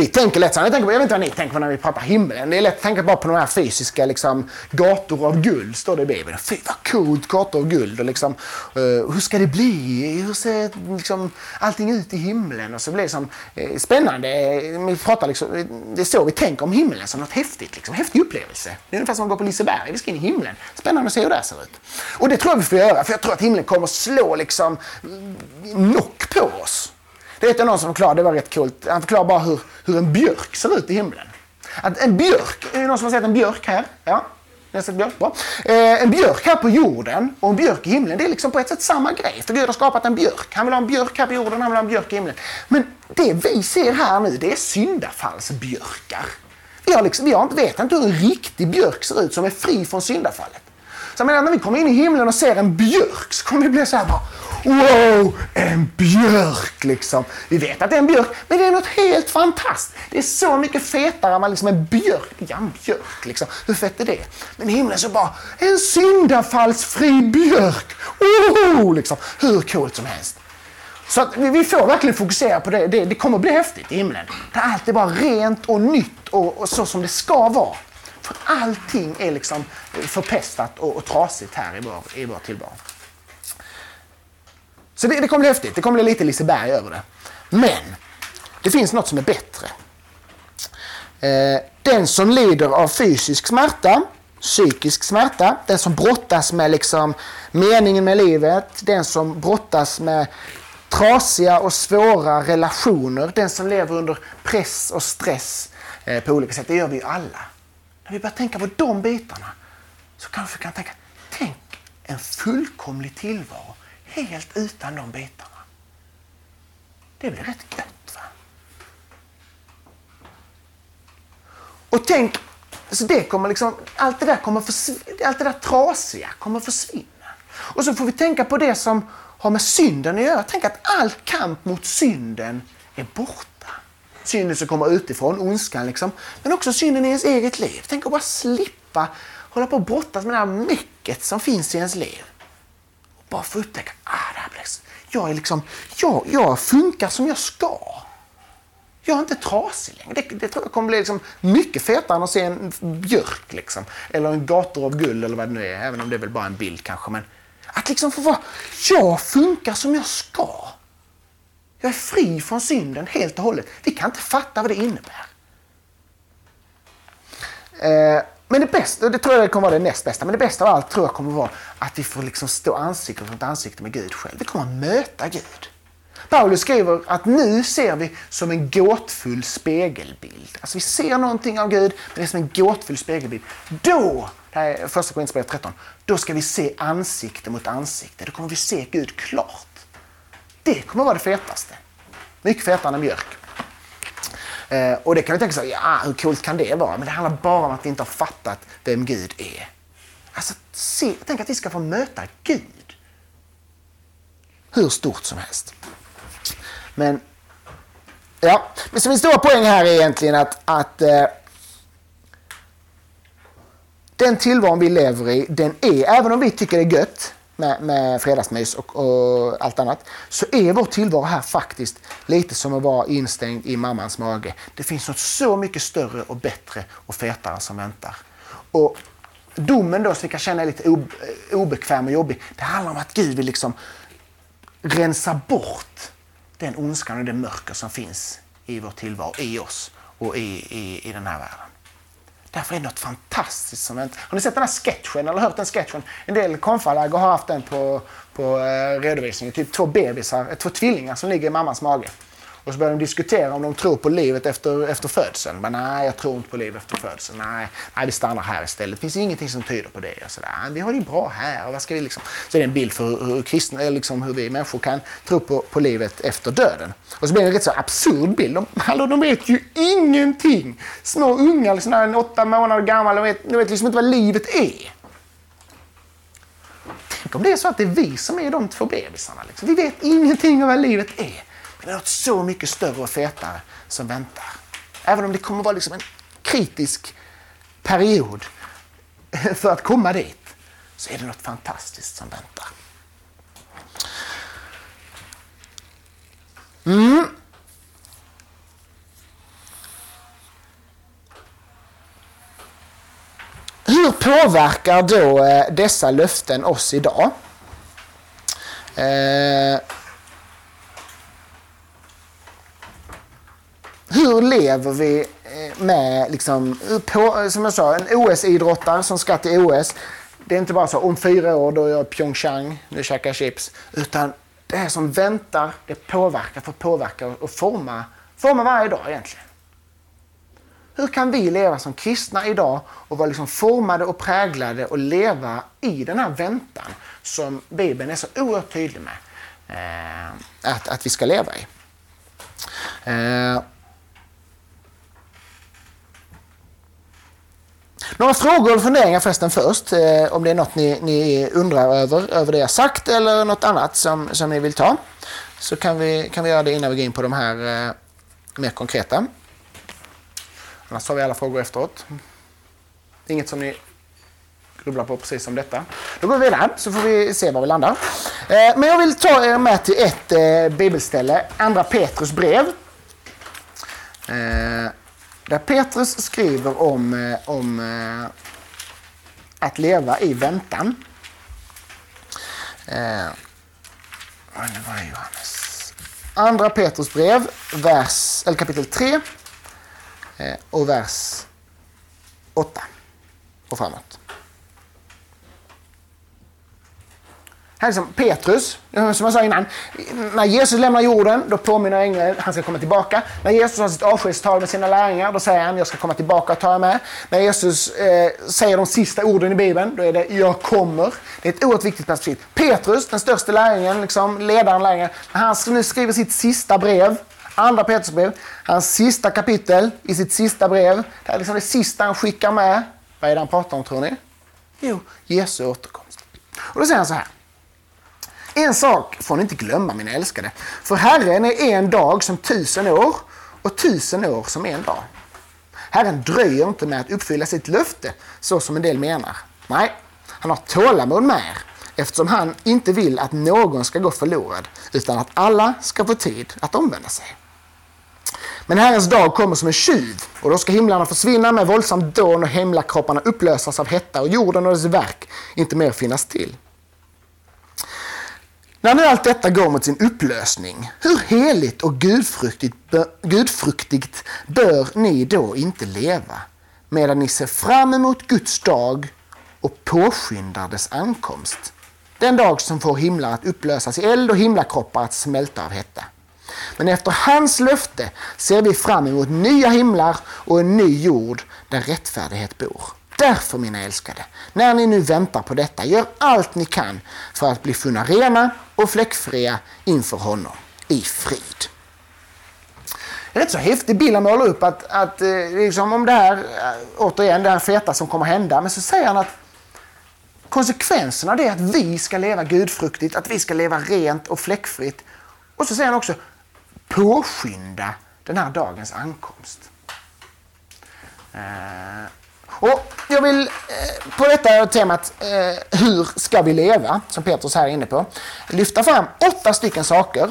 Vi tänker lätt så jag, tänker på, jag vet inte vad ni tänker på när vi pratar himlen. Det är lätt att tänka bara på de här fysiska liksom, gator av guld, står det i Bibeln. Fy vad coolt, gator av guld. Och liksom, uh, hur ska det bli? Hur ser liksom, allting ut i himlen? Och så blir det liksom, uh, spännande. Eh, vi pratar liksom, det är så vi tänker om himlen, som något häftigt. Liksom, häftig upplevelse. Det är ungefär som att gå på Liseberg. Vi ska in i himlen. Spännande att se hur det ser ut. Och det tror jag vi får göra, för jag tror att himlen kommer slå liksom, knock på oss. Det vet jag någon som förklarade, det var rätt coolt. Han förklarade bara hur, hur en björk ser ut i himlen. Att en björk, är det någon som har sett en björk här? Ja, ni har sett björk? Bra. Eh, en björk här på jorden och en björk i himlen, det är liksom på ett sätt samma grej. För Gud har skapat en björk. Han vill ha en björk här på jorden, han vill ha en björk i himlen. Men det vi ser här nu, det är syndafallsbjörkar. Vi, har liksom, vi har inte, vet inte hur en riktig björk ser ut som är fri från syndafallet. Så jag menar, när vi kommer in i himlen och ser en björk så kommer vi bli så här bara Wow, en björk liksom. Vi vet att det är en björk, men det är något helt fantastiskt. Det är så mycket fetare än liksom en björk. Ja, en björk liksom. Hur fett är det? Men i himlen så bara, en syndafallsfri björk. Wow, liksom. Hur coolt som helst. Så att vi får verkligen fokusera på det. Det, det kommer bli häftigt i himlen. Där allt är bara rent och nytt och, och så som det ska vara. För allting är liksom förpestat och, och trasigt här i vår, i vår tillvaro. Så det, det kommer bli häftigt. Det kommer bli lite Liseberg över det. Men det finns något som är bättre. Eh, den som lider av fysisk smärta, psykisk smärta, den som brottas med liksom meningen med livet, den som brottas med trasiga och svåra relationer, den som lever under press och stress eh, på olika sätt. Det gör vi ju alla. När vi börjar tänka på de bitarna så kanske vi kan tänka, tänk en fullkomlig tillvaro helt utan de bitarna. Det blir rätt gött. Va? Och tänk, så det kommer liksom, allt det där kommer allt det där trasiga kommer försvinna. Och så får vi tänka på det som har med synden att göra. Tänk att all kamp mot synden är borta. Synden som kommer utifrån, ondskan liksom. Men också synden i ens eget liv. Tänk att bara slippa hålla på och brottas med det här mycket som finns i ens liv. Bara få upptäcka, ah, det här blir, jag, är liksom, jag, jag funkar som jag ska. Jag är inte trasig längre. Det, det tror jag kommer bli liksom mycket fetare än att se en björk. Liksom. Eller en gator av guld eller vad det nu är. Även om det är väl bara en bild kanske. Men att liksom få vara, jag funkar som jag ska. Jag är fri från synden helt och hållet. Vi kan inte fatta vad det innebär. Eh, men det bästa, det tror jag kommer vara det näst bästa, men det bästa av allt tror jag kommer vara att vi får liksom stå ansikte mot ansikte med Gud själv. Vi kommer att möta Gud. Paulus skriver att nu ser vi som en gåtfull spegelbild. Alltså vi ser någonting av Gud, men det är som en gåtfull spegelbild. Då, det här är första Korinthierbrevet 13, då ska vi se ansikte mot ansikte. Då kommer vi se Gud klart. Det kommer vara det fetaste. Mycket fetare än en mjölk. Eh, och det kan du tänka sig, ja, hur coolt kan det vara? Men det handlar bara om att vi inte har fattat vem Gud är. Alltså, se, tänk att vi ska få möta Gud. Hur stort som helst. Men, ja. Men så min stora poäng här är egentligen att, att eh, den tillvaron vi lever i, den är, även om vi tycker det är gött med, med fredagsmys och, och allt annat så är vår tillvaro här faktiskt lite som att vara instängd i mammans mage. Det finns något så mycket större och bättre och fetare som väntar. Och domen då som vi kan känna är lite obekväm och jobbig, det handlar om att Gud vill liksom rensa bort den ondskan och det mörker som finns i vår tillvaro, i oss och i, i, i den här världen. Därför är det något fantastiskt som väntar. Har ni sett den här sketchen eller hört den sketchen? En del konfalag har haft den på, på eh, redovisningen. Typ två bebisar, eh, två tvillingar som ligger i mammas mage. Och så börjar de diskutera om de tror på livet efter, efter födseln. Men, nej, jag tror inte på livet efter födseln. Nej, nej, vi stannar här istället. Det finns ingenting som tyder på det. Och så där. Vi har det bra här. Och vad ska vi liksom? Så är det en bild för hur, hur, kristna, liksom hur vi människor kan tro på, på livet efter döden. Och så blir det en rätt så absurd bild. De, hallå, de vet ju ingenting. Små ungar, liksom, en åtta månader gammal, de vet, de vet liksom inte vad livet är. Tänk om det är så att det är vi som är de två bebisarna. Liksom. Vi vet ingenting om vad livet är. Men det är något så mycket större och fetare som väntar. Även om det kommer vara liksom en kritisk period för att komma dit så är det något fantastiskt som väntar. Mm. Hur påverkar då eh, dessa löften oss idag? Eh, hur lever vi eh, med, liksom, på, som jag sa, en OS-idrottare som ska till OS. Det är inte bara så om fyra år då är jag Pyeongchang, nu käkar jag chips. Utan det som väntar, det påverkar, får påverka och forma, forma varje dag egentligen. Hur kan vi leva som kristna idag och vara liksom formade och präglade och leva i den här väntan som Bibeln är så oerhört tydlig med eh, att, att vi ska leva i. Eh, Några frågor och funderingar förresten först, eh, om det är något ni, ni, undrar över, över det jag sagt eller något annat som, som ni vill ta. Så kan vi, kan vi göra det innan vi går in på de här eh, mer konkreta. Annars tar vi alla frågor efteråt. Inget som ni grubblar på precis som detta. Då går vi vidare så får vi se var vi landar. Eh, men jag vill ta er med till ett eh, bibelställe, Andra Petrus brev. Eh, där Petrus skriver om, eh, om eh, att leva i väntan. Eh, vad är Johannes? Andra Petrus brev, vers, eller kapitel 3 eh, och vers 8 och framåt. Här är som Petrus, eh, som jag sa innan. När Jesus lämnar jorden, då påminner ängeln han ska komma tillbaka. När Jesus har sitt avskedstal med sina lärjungar, då säger han jag ska komma tillbaka och ta er med. När Jesus eh, säger de sista orden i Bibeln, då är det jag kommer. Det är ett oerhört viktigt perspektiv. Petrus, den största lärjungen, liksom, ledaren lärjungen, när han nu skriver sitt sista brev, andra Petrus brev, hans sista kapitel i sitt sista brev. Det är liksom det sista han skickar med. Vad är det han pratar om tror ni? Jo, Jesu återkomst. Och då säger han så här. En sak får ni inte glömma mina älskade. För Herren är en dag som tusen år och tusen år som en dag. Herren dröjer inte med att uppfylla sitt löfte så som en del menar. Nej, han har tålamod med er eftersom han inte vill att någon ska gå förlorad utan att alla ska få tid att omvända sig. Men Herrens dag kommer som en tjuv och då ska himlarna försvinna med våldsamt dån och himlakropparna upplösas av hetta och jorden och dess verk inte mer finnas till. När nu allt detta går mot sin upplösning, hur heligt och gudfruktigt, gudfruktigt bör ni då inte leva medan ni ser fram emot Guds dag och påskyndar dess ankomst? Den dag som får himlar att upplösas i eld och himlakroppar att smälta av hetta. Men efter hans löfte ser vi fram emot nya himlar och en ny jord där rättfärdighet bor. Därför mina älskade, när ni nu väntar på detta, gör allt ni kan för att bli funna rena och fläckfria inför honom i frid. Rätt så häftig bild han målar upp att, att eh, liksom om det här, eh, återigen det här feta som kommer hända, men så säger han att konsekvenserna av det är att vi ska leva gudfruktigt, att vi ska leva rent och fläckfritt. Och så säger han också påskynda den här dagens ankomst. Eh, och jag vill eh, på detta temat, eh, hur ska vi leva, som Petrus här är inne på, lyfta fram åtta stycken saker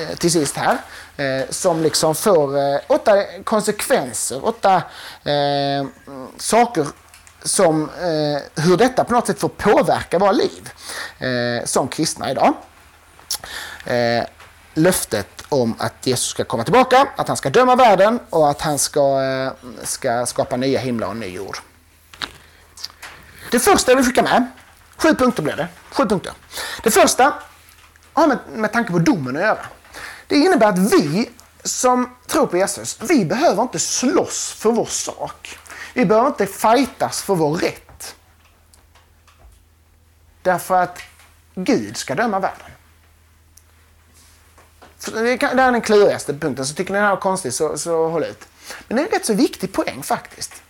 eh, till sist här, eh, som liksom får eh, åtta konsekvenser, åtta eh, saker som hur detta på något sätt får påverka våra liv som kristna idag. Löftet om att Jesus ska komma tillbaka, att han ska döma världen och att han ska, eh, ska skapa nya himlar och ny jord. Det första jag vill skicka med, sju punkter blir det. Sju punkter. Det första har med, med tanke på domen att göra. Det innebär att vi som tror på Jesus, vi behöver inte slåss för vår sak. Vi behöver inte fightas för vår rätt. Därför att Gud ska döma världen. Det är den klurigaste punkten, så tycker ni den här är konstig så, så håll ut. Men det är en rätt så viktig poäng faktiskt.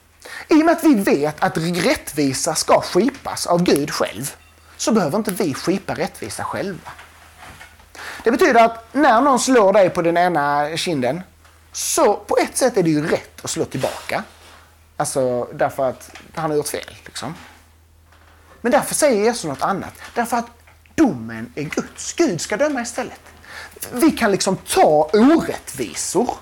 I och med att vi vet att rättvisa ska skipas av Gud själv, så behöver inte vi skipa rättvisa själva. Det betyder att när någon slår dig på den ena kinden, så på ett sätt är det ju rätt att slå tillbaka. Alltså därför att han har gjort fel. Liksom. Men därför säger Jesus något annat. Därför att domen är Guds. Gud ska döma istället. Vi kan liksom ta orättvisor.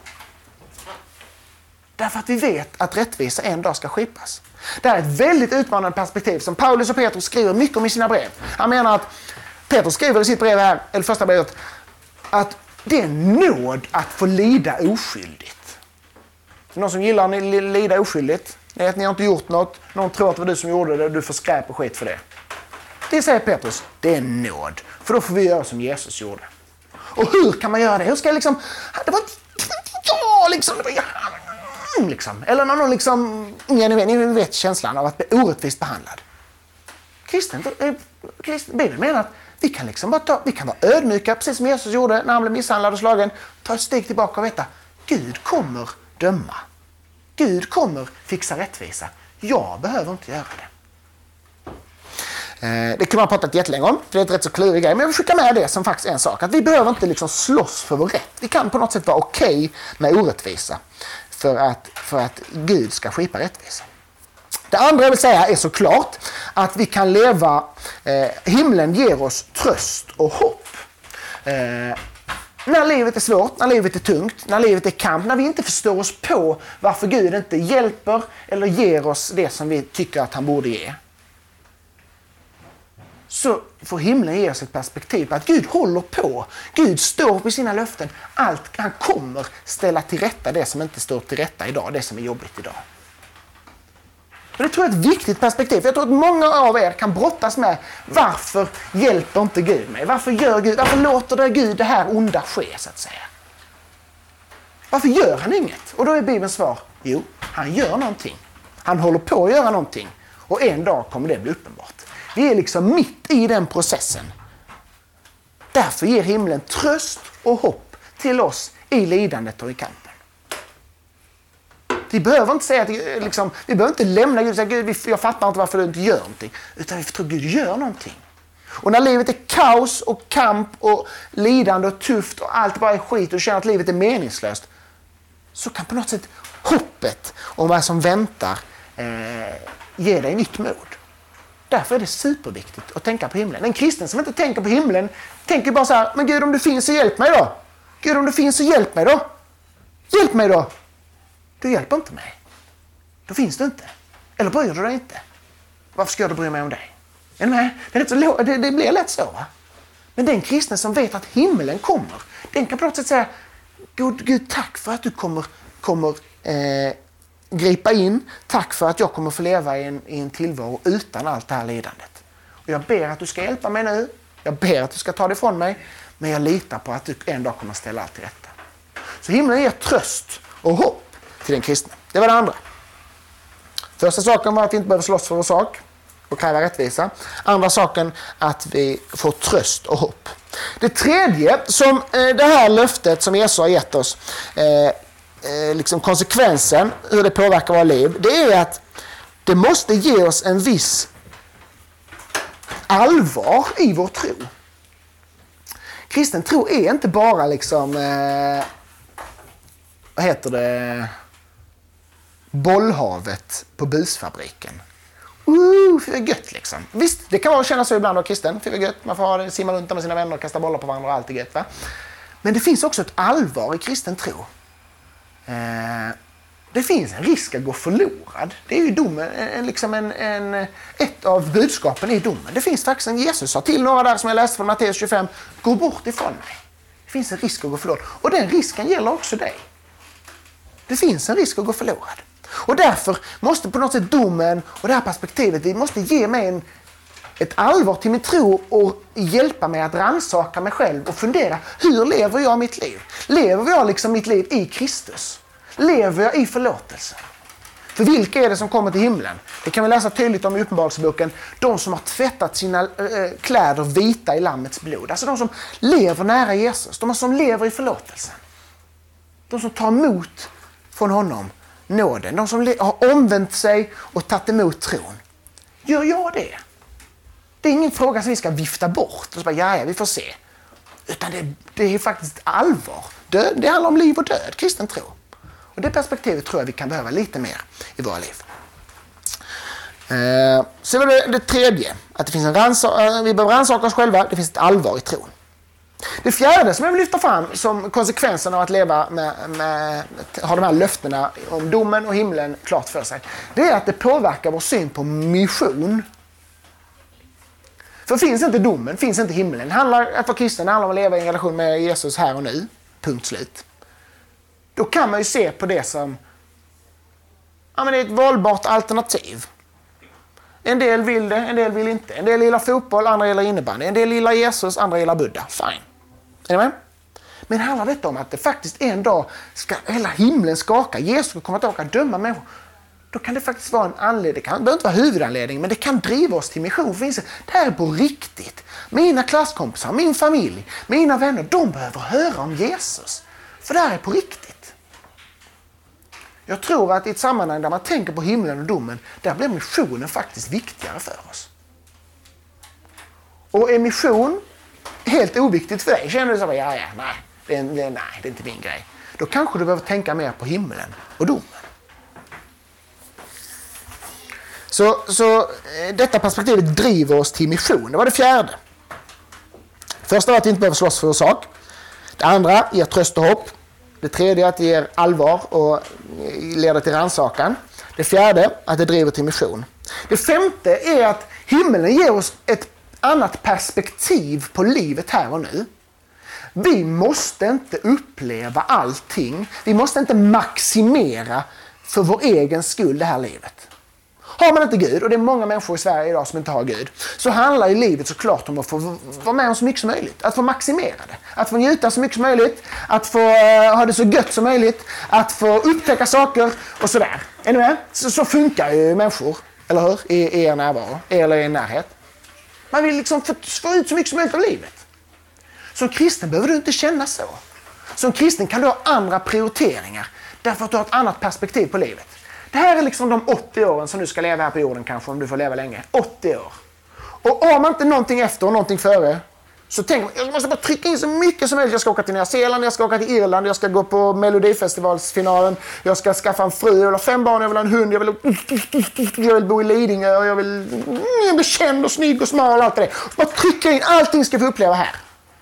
Därför att vi vet att rättvisa en dag ska skipas. Det här är ett väldigt utmanande perspektiv som Paulus och Petrus skriver mycket om i sina brev. Han menar att Petrus skriver i sitt brev här, eller första brevet, att det är nåd att få lida oskyldigt. Så någon som gillar att lida oskyldigt, ni att ni har inte gjort något, någon tror att det var du som gjorde det och du får skräp och skit för det. Det säger Petrus, det är nåd. För då får vi göra som Jesus gjorde. Och hur kan man göra det? Hur ska jag liksom... Ah, det var ja, liksom. Det var, liksom. Eller när någon liksom... Ja, ni, vet, ni vet känslan av att bli orättvist behandlad. Kristen, eh, kristen, Bibeln menar att vi kan liksom bara ta, vi kan vara ödmjuka, precis som Jesus gjorde när han blev misshandlad och slagen. Ta ett steg tillbaka och veta, Gud kommer döma. Gud kommer fixa rättvisa. Jag behöver inte göra det. Eh, det kan man ha pratat jättelänge om, för det är ett rätt så klurig grej. Men jag vill skicka med det som faktiskt är en sak. Att vi behöver inte liksom slåss för vår rätt. Vi kan på något sätt vara okej okay med orättvisa. För att, för att Gud ska skipa rättvisa. Det andra jag vill säga är såklart att vi kan leva, eh, himlen ger oss tröst och hopp. Eh, när livet är svårt, när livet är tungt, när livet är kamp, när vi inte förstår oss på varför Gud inte hjälper eller ger oss det som vi tycker att han borde ge så får himlen ge oss ett perspektiv på att Gud håller på. Gud står vid sina löften. Allt, han kommer ställa till rätta det som inte står till rätta idag, det som är jobbigt idag. Och det tror jag är ett viktigt perspektiv. För jag tror att många av er kan brottas med varför hjälper inte Gud mig? Varför, gör Gud, varför låter det Gud det här onda ske, så att säga? Varför gör han inget? Och då är Bibelns svar, jo, han gör någonting. Han håller på att göra någonting. Och en dag kommer det bli uppenbart. Vi är liksom mitt i den processen. Därför ger himlen tröst och hopp till oss i lidandet och i kampen. Vi behöver inte säga att, eh, liksom, vi behöver inte lämna Gud och säga Gud, jag fattar inte varför du inte gör någonting. Utan vi tror att Gud gör någonting. Och när livet är kaos och kamp och lidande och tufft och allt bara är skit och du känner att livet är meningslöst. Så kan på något sätt hoppet om vad som väntar eh, ge dig nytt mod. Därför är det superviktigt att tänka på himlen. En kristen som inte tänker på himlen tänker bara så här, men Gud om du finns så hjälp mig då. Gud om du finns så hjälp mig då. Hjälp mig då. Du hjälper inte mig. Då finns du inte. Eller bryr du dig inte. Varför ska jag då bry mig om dig? Är med? Det, är så, det, det blir lätt så. Va? Men den kristne som vet att himlen kommer, den kan på något sätt säga Gud, Gud tack för att du kommer, kommer eh, gripa in. Tack för att jag kommer få leva i en, i en tillvaro utan allt det här lidandet. Och jag ber att du ska hjälpa mig nu. Jag ber att du ska ta det ifrån mig. Men jag litar på att du en dag kommer ställa allt till rätta. Så himlen ger tröst och hopp till den kristne. Det var det andra. Första saken var att vi inte behöver slåss för vår sak och kräva rättvisa. Andra saken att vi får tröst och hopp. Det tredje som eh, det här löftet som Jesus har gett oss eh, Eh, liksom konsekvensen, hur det påverkar våra liv, det är att det måste ge oss en viss allvar i vår tro. Kristen tro är inte bara liksom, eh, vad heter det, bollhavet på busfabriken. Woo, fy vad gött liksom. Visst, det kan vara att känna så ibland att vara kristen. Fy vad gött, man får ha simma runt med sina vänner och kasta bollar på varandra och allt är gött. Va? Men det finns också ett allvar i kristen tro. Eh, det finns en risk att gå förlorad. Det är ju domen, en, liksom en, en, ett av budskapen i domen. Det finns faktiskt en Jesus sa till några där som jag läste från Matteus 25. Gå bort ifrån mig. Det finns en risk att gå förlorad. Och den risken gäller också dig. Det finns en risk att gå förlorad. Och därför måste på något sätt domen och det här perspektivet, vi måste ge mig en, ett allvar till min tro och hjälpa mig att rannsaka mig själv och fundera, hur lever jag mitt liv? Lever jag liksom mitt liv i Kristus? Lever jag i förlåtelse? För vilka är det som kommer till himlen? Det kan vi läsa tydligt om i Uppenbarelseboken. De som har tvättat sina äh, kläder vita i Lammets blod. Alltså de som lever nära Jesus. De som lever i förlåtelsen. De som tar emot från honom nåden. De som har omvänt sig och tagit emot tron. Gör jag det? Det är ingen fråga som vi ska vifta bort och så bara, ja, vi får se. Utan det, det är faktiskt allvar. Död, det handlar om liv och död, kristen tro. Och det perspektivet tror jag vi kan behöva lite mer i våra liv. Eh, sen var det det tredje, att det finns en ransa, eh, vi behöver rannsaka oss själva, det finns ett allvar i tron. Det fjärde som jag vill lyfta fram som konsekvensen av att leva med, med, ha de här löftena om domen och himlen klart för sig. Det är att det påverkar vår syn på mission. För finns inte domen, finns inte himlen. Handlar, att vara kristen handlar om att leva i en relation med Jesus här och nu. Punkt slut. Då kan man ju se på det som ja, men det är ett valbart alternativ. En del vill det, en del vill inte. En del gillar fotboll, andra gillar innebandy. En del gillar Jesus, andra gillar Buddha. Fine. Är ni med? Men handlar detta om att det faktiskt en dag ska hela himlen skaka, Jesus kommer att tillbaka och döma människor. Då kan det faktiskt vara en anledning, det kan, behöver inte vara huvudanledningen, men det kan driva oss till mission. För det här är på riktigt. Mina klasskompisar, min familj, mina vänner, de behöver höra om Jesus. För det här är på riktigt. Jag tror att i ett sammanhang där man tänker på himlen och domen, där blir missionen faktiskt viktigare för oss. Och är mission helt oviktigt för dig, känner du så här, ja, ja, nej, det är, nej, det är inte min grej. Då kanske du behöver tänka mer på himlen och domen. Så, så eh, detta perspektivet driver oss till mission. Det var det fjärde. Första var att vi inte behöver slåss för vår sak. Det andra ger tröst och hopp. Det tredje att det ger allvar och eh, leder till rannsakan. Det fjärde att det driver till mission. Det femte är att himlen ger oss ett annat perspektiv på livet här och nu. Vi måste inte uppleva allting. Vi måste inte maximera för vår egen skull det här livet. Har man inte Gud, och det är många människor i Sverige idag som inte har Gud, så handlar ju livet såklart om att få vara med om så mycket som möjligt. Att få maximera det. Att få njuta så mycket som möjligt, att få eh, ha det så gött som möjligt, att få upptäcka saker och sådär. Är ni med? Så, så funkar ju människor, eller hur? I, i er närvaro, eller i er närhet. Man vill liksom få, få ut så mycket som möjligt av livet. Som kristen behöver du inte känna så. Som kristen kan du ha andra prioriteringar därför att du har ett annat perspektiv på livet. Det här är liksom de 80 åren som du ska leva här på jorden kanske om du får leva länge. 80 år. Och har man inte någonting efter och någonting före så tänker man jag måste bara trycka in så mycket som möjligt. Jag ska åka till Nya Zeeland, jag ska åka till Irland, jag ska gå på Melodifestivalsfinalen, jag ska skaffa en fru, jag vill ha fem barn, jag vill ha en hund, jag vill, jag vill bo i Lidingö och jag vill mm, jag bli känd och snygg och smal och allt det där. Bara trycka in, allting ska vi uppleva här.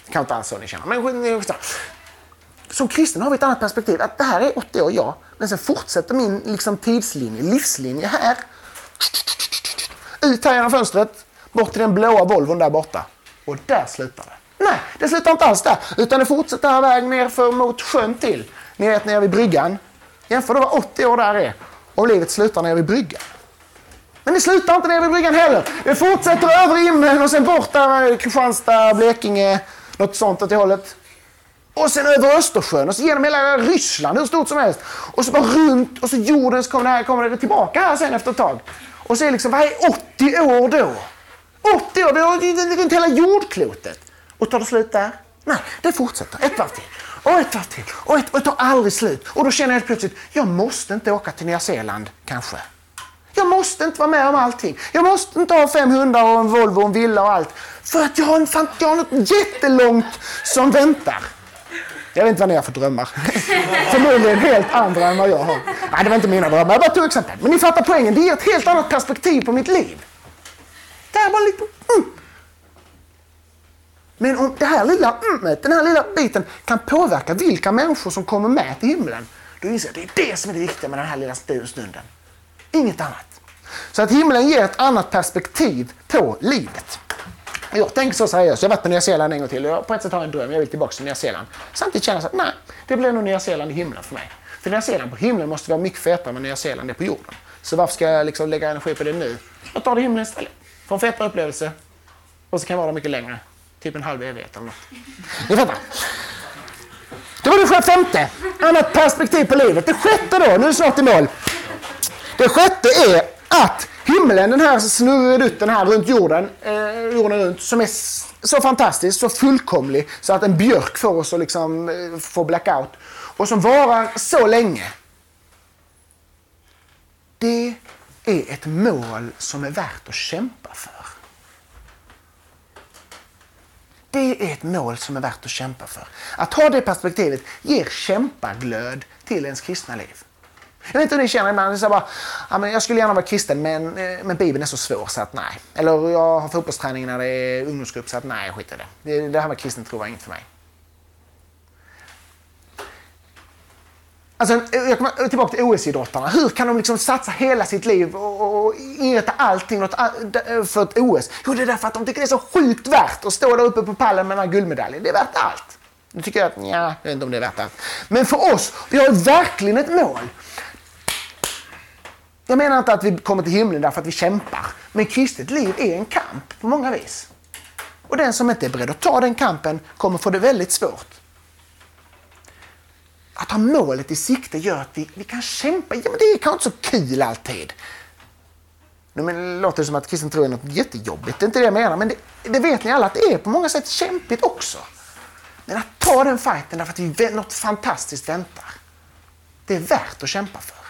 Det kan inte alls så ni känner. Men som kristen har vi ett annat perspektiv. Att det här är 80 år, ja. Men sen fortsätter min liksom, tidslinje, livslinje här. Ut här genom fönstret, bort till den blåa Volvon där borta. Och där slutar det. Nej, det slutar inte alls där. Utan det fortsätter här väg ner för mot sjön till. Ni vet nere vid bryggan. Jämför då vad 80 år där är. Och livet slutar nere vid bryggan. Men det slutar inte nere vid bryggan heller. Det fortsätter över himlen och sen bort där Kristianstad, Blekinge, något sånt åt det hållet. Och sen över Östersjön och så genom hela Ryssland hur stort som helst. Och så bara runt och så jorden så kommer det, här, kommer det tillbaka här sen efter ett tag. Och så är liksom, vad är 80 år då? 80 år, vi har runt hela jordklotet. Och tar det slut där? Nej, det fortsätter. Ett varv till. Och ett varv till. Och, ett, och det tar aldrig slut. Och då känner jag helt plötsligt, jag måste inte åka till Nya Zeeland kanske. Jag måste inte vara med om allting. Jag måste inte ha fem hundar och en Volvo och en villa och allt. För att jag har, en, jag har något jättelångt som väntar. Jag vet inte vad ni har för drömmar. Förmodligen helt andra än vad jag har. Nej, det var inte mina drömmar. Jag bara tog exempel. Men ni fattar poängen. Det ger ett helt annat perspektiv på mitt liv. Det här var lite... Mm. Men om det här lilla mm, den här lilla biten kan påverka vilka människor som kommer med till himlen, då inser jag att det är det som är det viktiga med den här lilla stunden. Inget annat. Så att himlen ger ett annat perspektiv på livet. Jag tänker så seriöst. Jag har varit på Nya Zeeland en gång till. Jag på ett sätt har en dröm. Jag vill tillbaka till Nya Zeeland. Samtidigt känner jag att nej, det blir nog Nya Zeeland i himlen för mig. För Nya Zeeland på himlen måste vara mycket fetare än vad Nya Zeeland är på jorden. Så varför ska jag liksom lägga energi på det nu? Jag tar det i himlen istället. Får en fetare upplevelse. Och så kan jag vara där mycket längre. Typ en halv evighet eller något. Ni fattar? Det var det femte. Annat perspektiv på livet. Det sjätte då, nu är vi snart i mål. Det sjätte är att himlen, den här snurredutten här runt jorden, eh, jorden runt, som är så fantastisk, så fullkomlig, så att en björk får oss att liksom, eh, få blackout. Och som varar så länge. Det är ett mål som är värt att kämpa för. Det är ett mål som är värt att kämpa för. Att ha det perspektivet ger kämpaglöd till ens kristna liv. Jag vet inte hur ni känner ibland. Så bara, ja, men jag skulle gärna vara kristen men, eh, men Bibeln är så svår så att nej. Eller jag har fotbollsträning när det är ungdomsgrupp så att nej, jag skiter i det. Det, det här med kristen tro var inget för mig. Alltså, eh, jag kommer tillbaka till OS-idrottarna. Hur kan de liksom satsa hela sitt liv och, och inrätta allting eh, för ett OS? Jo, det är därför att de tycker det är så sjukt värt att stå där uppe på pallen med den här guldmedaljen. Det är värt allt. Nu tycker jag att, nja, jag vet inte om det är värt allt. Men för oss, vi har verkligen ett mål. Jag menar inte att vi kommer till himlen därför att vi kämpar. Men kristet liv är en kamp på många vis. Och den som inte är beredd att ta den kampen kommer få det väldigt svårt. Att ha målet i sikte gör att vi, vi kan kämpa. Ja, men det är kanske inte så kul alltid. Nu men, låter det som att kristen tro är något jättejobbigt. Det är inte det jag menar. Men det, det, vet ni alla att det är på många sätt kämpigt också. Men att ta den fighten därför att vi, något fantastiskt väntar. Det är värt att kämpa för.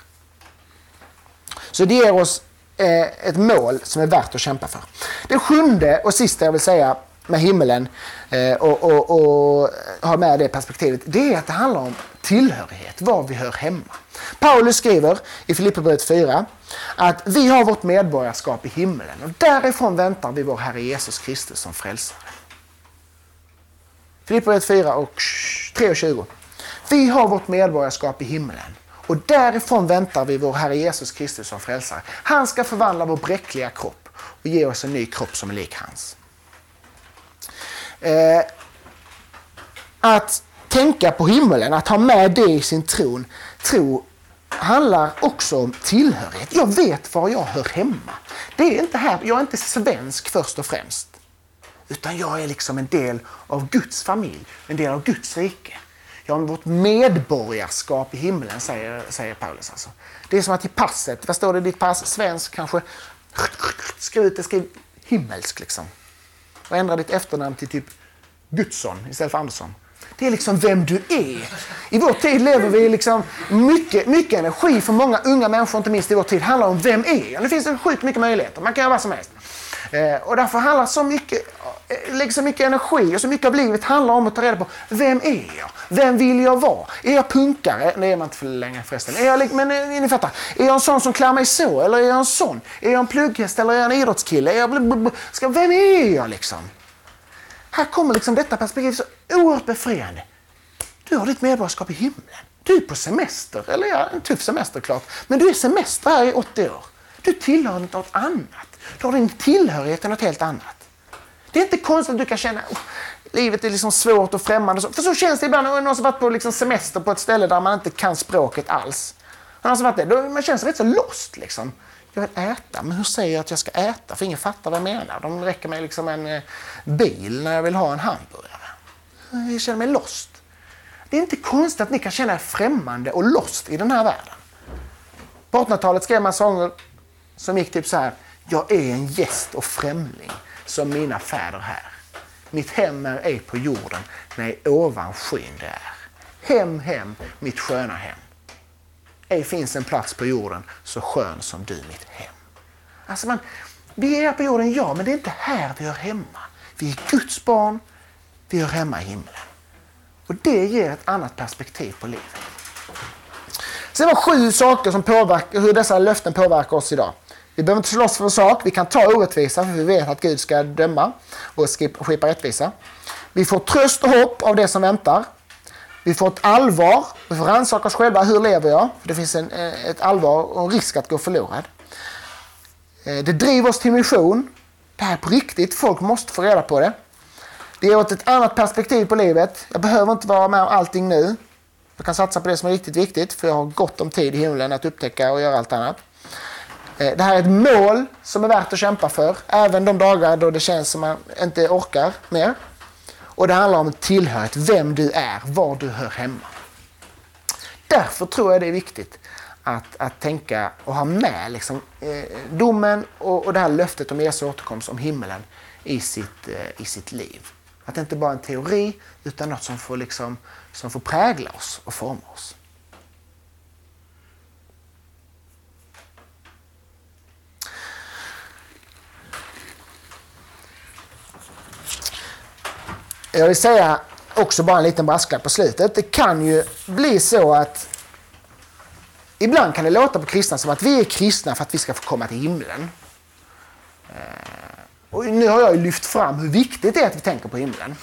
Så det ger oss eh, ett mål som är värt att kämpa för. Det sjunde och sista jag vill säga med himmelen eh, och, och, och ha med det perspektivet, det är att det handlar om tillhörighet, var vi hör hemma. Paulus skriver i Filipperbrevet 4 att vi har vårt medborgarskap i himmelen och därifrån väntar vi vår Herre Jesus Kristus som frälsare. Filipperbrevet 4 och 3 och 20. Vi har vårt medborgarskap i himmelen och därifrån väntar vi vår Herre Jesus Kristus som frälsare. Han ska förvandla vår bräckliga kropp och ge oss en ny kropp som är lik hans. Eh, att tänka på himmelen, att ha med det i sin tron, tro handlar också om tillhörighet. Jag vet var jag hör hemma. Det är inte här, jag är inte svensk först och främst. Utan jag är liksom en del av Guds familj, en del av Guds rike. Jag har vårt medborgarskap i himlen, säger, säger Paulus. Alltså. Det är som att i passet, vad står det i ditt pass? Svensk kanske? Skriv ut det, skriv himmelsk liksom. Och ändra ditt efternamn till typ Gudsson istället för Andersson. Det är liksom vem du är. I vår tid lever vi liksom mycket, mycket energi för många unga människor, inte minst i vår tid, handlar om vem är jag? Det finns det sjukt mycket möjligheter. Man kan göra vad som helst. Eh, och därför handlar så mycket, Eh, lägger så mycket energi och så mycket av livet handlar om att ta reda på vem är jag? Vem vill jag vara? Är jag punkare? Nej, är man inte för länge förresten. Är jag, men eh, ni fattar. Är jag en sån som klär mig så? Eller är jag en sån? Är jag en plugghäst eller är jag en idrottskille? Är jag ska, vem är jag liksom? Här kommer liksom detta perspektiv så oerhört befriande. Du har ditt medborgarskap i himlen. Du är på semester, eller ja, en tuff semester klart. Men du är semester här i 80 år. Du tillhör något annat. Du har din tillhörighet till något helt annat. Det är inte konstigt att du kan känna att livet är liksom svårt och främmande. För så känns det ibland när någon som varit på liksom semester på ett ställe där man inte kan språket alls. Någon som varit där, då man känns rätt så lost liksom. Jag vill äta, men hur säger jag att jag ska äta? För ingen fattar vad jag menar. De räcker mig liksom en eh, bil när jag vill ha en hamburgare. Jag känner mig lost. Det är inte konstigt att ni kan känna er främmande och lost i den här världen. På 1800-talet skrev man sånger som gick typ så här. Jag är en gäst och främling som mina fäder här. Mitt hem är ej på jorden, nej ovan skyn det är. Hem, hem, mitt sköna hem. Ej finns en plats på jorden så skön som du mitt hem. Alltså man, vi är här på jorden, ja, men det är inte här vi hör hemma. Vi är Guds barn, vi hör hemma i himlen. Och det ger ett annat perspektiv på livet. Sen det var sju saker som påverkar, hur dessa löften påverkar oss idag. Vi behöver inte slåss för en sak, vi kan ta orättvisa för vi vet att Gud ska döma och skipa rättvisa. Vi får tröst och hopp av det som väntar. Vi får ett allvar, vi får rannsaka oss själva, hur lever jag? För det finns en, eh, ett allvar och en risk att gå förlorad. Eh, det driver oss till mission. Det här är på riktigt, folk måste få reda på det. Det ger oss ett annat perspektiv på livet. Jag behöver inte vara med om allting nu. Jag kan satsa på det som är riktigt viktigt för jag har gott om tid i himlen att upptäcka och göra allt annat. Eh, det här är ett mål som är värt att kämpa för, även de dagar då det känns som man inte orkar mer. Och det handlar om tillhörighet, vem du är, var du hör hemma. Därför tror jag det är viktigt att, att tänka och ha med liksom, eh, domen och, och det här löftet om Jesu återkomst, om himmelen, i sitt, eh, i sitt liv. Att det inte bara är en teori, utan något som får, liksom, som får prägla oss och forma oss. Jag vill säga också bara en liten brasklapp på slutet. Det kan ju bli så att ibland kan det låta på kristna som att vi är kristna för att vi ska få komma till himlen. Eh, och nu har jag lyft fram hur viktigt det är att vi tänker på himlen.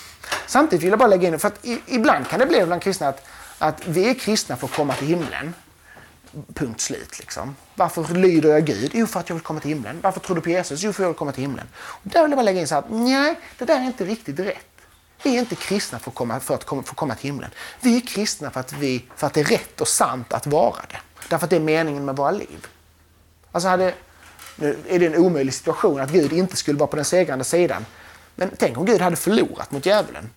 Samtidigt vill jag bara lägga in, för att ibland kan det bli bland kristna att, att vi är kristna för att komma till himlen. Punkt slut. Liksom. Varför lyder jag Gud? Jo, för att jag vill komma till himlen. Varför tror du på Jesus? Jo, för att jag vill komma till himlen. Och där vill jag bara lägga in så att nej, det där är inte riktigt rätt. Vi är inte kristna för att komma, för att komma, för att komma till himlen. Vi är kristna för att, vi, för att det är rätt och sant att vara det. Därför att det är meningen med våra liv. Alltså hade, nu är det en omöjlig situation att Gud inte skulle vara på den segrande sidan. Men tänk om Gud hade förlorat mot djävulen.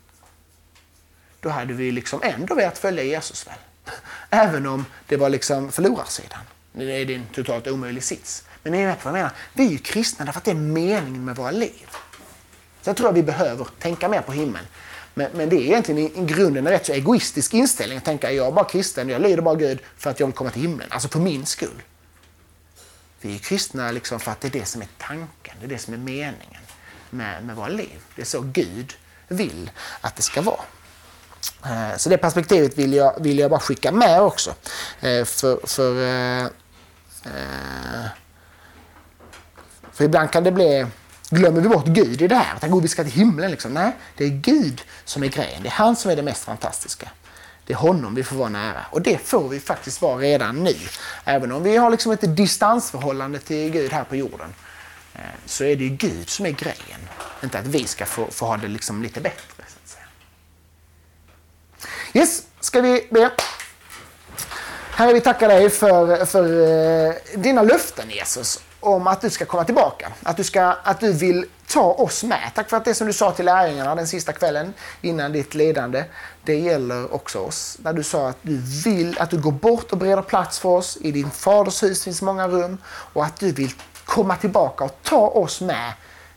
Då hade vi liksom ändå velat följa Jesus väl? Även om det var liksom förlorarsidan. Nu är det en totalt omöjlig sits. Men ni vet vad jag menar? Vi är ju kristna därför att det är meningen med våra liv. Sen tror jag vi behöver tänka mer på himlen. Men, men det är egentligen i, i grunden en rätt så egoistisk inställning att tänka jag är bara kristen, jag lyder bara Gud för att jag vill komma till himlen. Alltså för min skull. Vi är kristna liksom för att det är det som är tanken, det är det som är meningen med, med våra liv. Det är så Gud vill att det ska vara. Eh, så det perspektivet vill jag, vill jag bara skicka med också. Eh, för, för, eh, för ibland kan det bli glömmer vi bort Gud i det här. Att vi ska till himlen. Liksom. Nej, det är Gud som är grejen. Det är han som är det mest fantastiska. Det är honom vi får vara nära. Och det får vi faktiskt vara redan nu. Även om vi har liksom ett distansförhållande till Gud här på jorden. Eh, så är det ju Gud som är grejen. Inte att vi ska få, få ha det liksom lite bättre. Så att säga. Yes, ska vi be? Herre, vi tackar dig för, för eh, dina löften Jesus om att du ska komma tillbaka. Att du, ska, att du vill ta oss med. Tack för att det som du sa till lärjungarna den sista kvällen innan ditt ledande, det gäller också oss. När du sa att du vill att du går bort och bereder plats för oss. I din faders hus finns många rum och att du vill komma tillbaka och ta oss med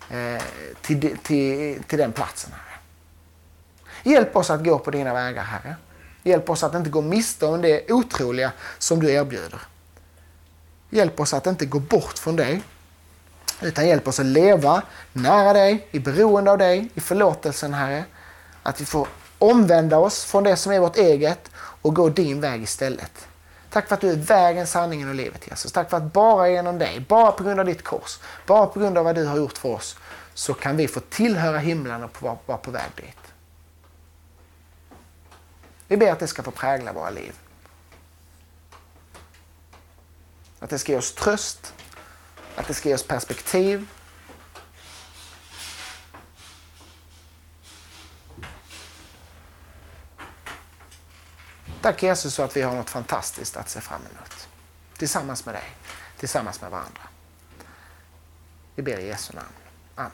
eh, till, till, till den platsen. Herre. Hjälp oss att gå på dina vägar, Herre. Hjälp oss att inte gå miste om det otroliga som du erbjuder. Hjälp oss att inte gå bort från dig. Utan hjälp oss att leva nära dig, i beroende av dig, i förlåtelsen Herre. Att vi får omvända oss från det som är vårt eget och gå din väg istället. Tack för att du är vägen, sanningen och livet Jesus. Tack för att bara genom dig, bara på grund av ditt kors, bara på grund av vad du har gjort för oss, så kan vi få tillhöra himlen och vara på väg dit. Vi ber att det ska få prägla våra liv. Att det ska ge oss tröst, att det ska ge oss perspektiv. Tack Jesus för att vi har något fantastiskt att se fram emot. Tillsammans med dig, tillsammans med varandra. Vi ber i Jesu namn. Amen.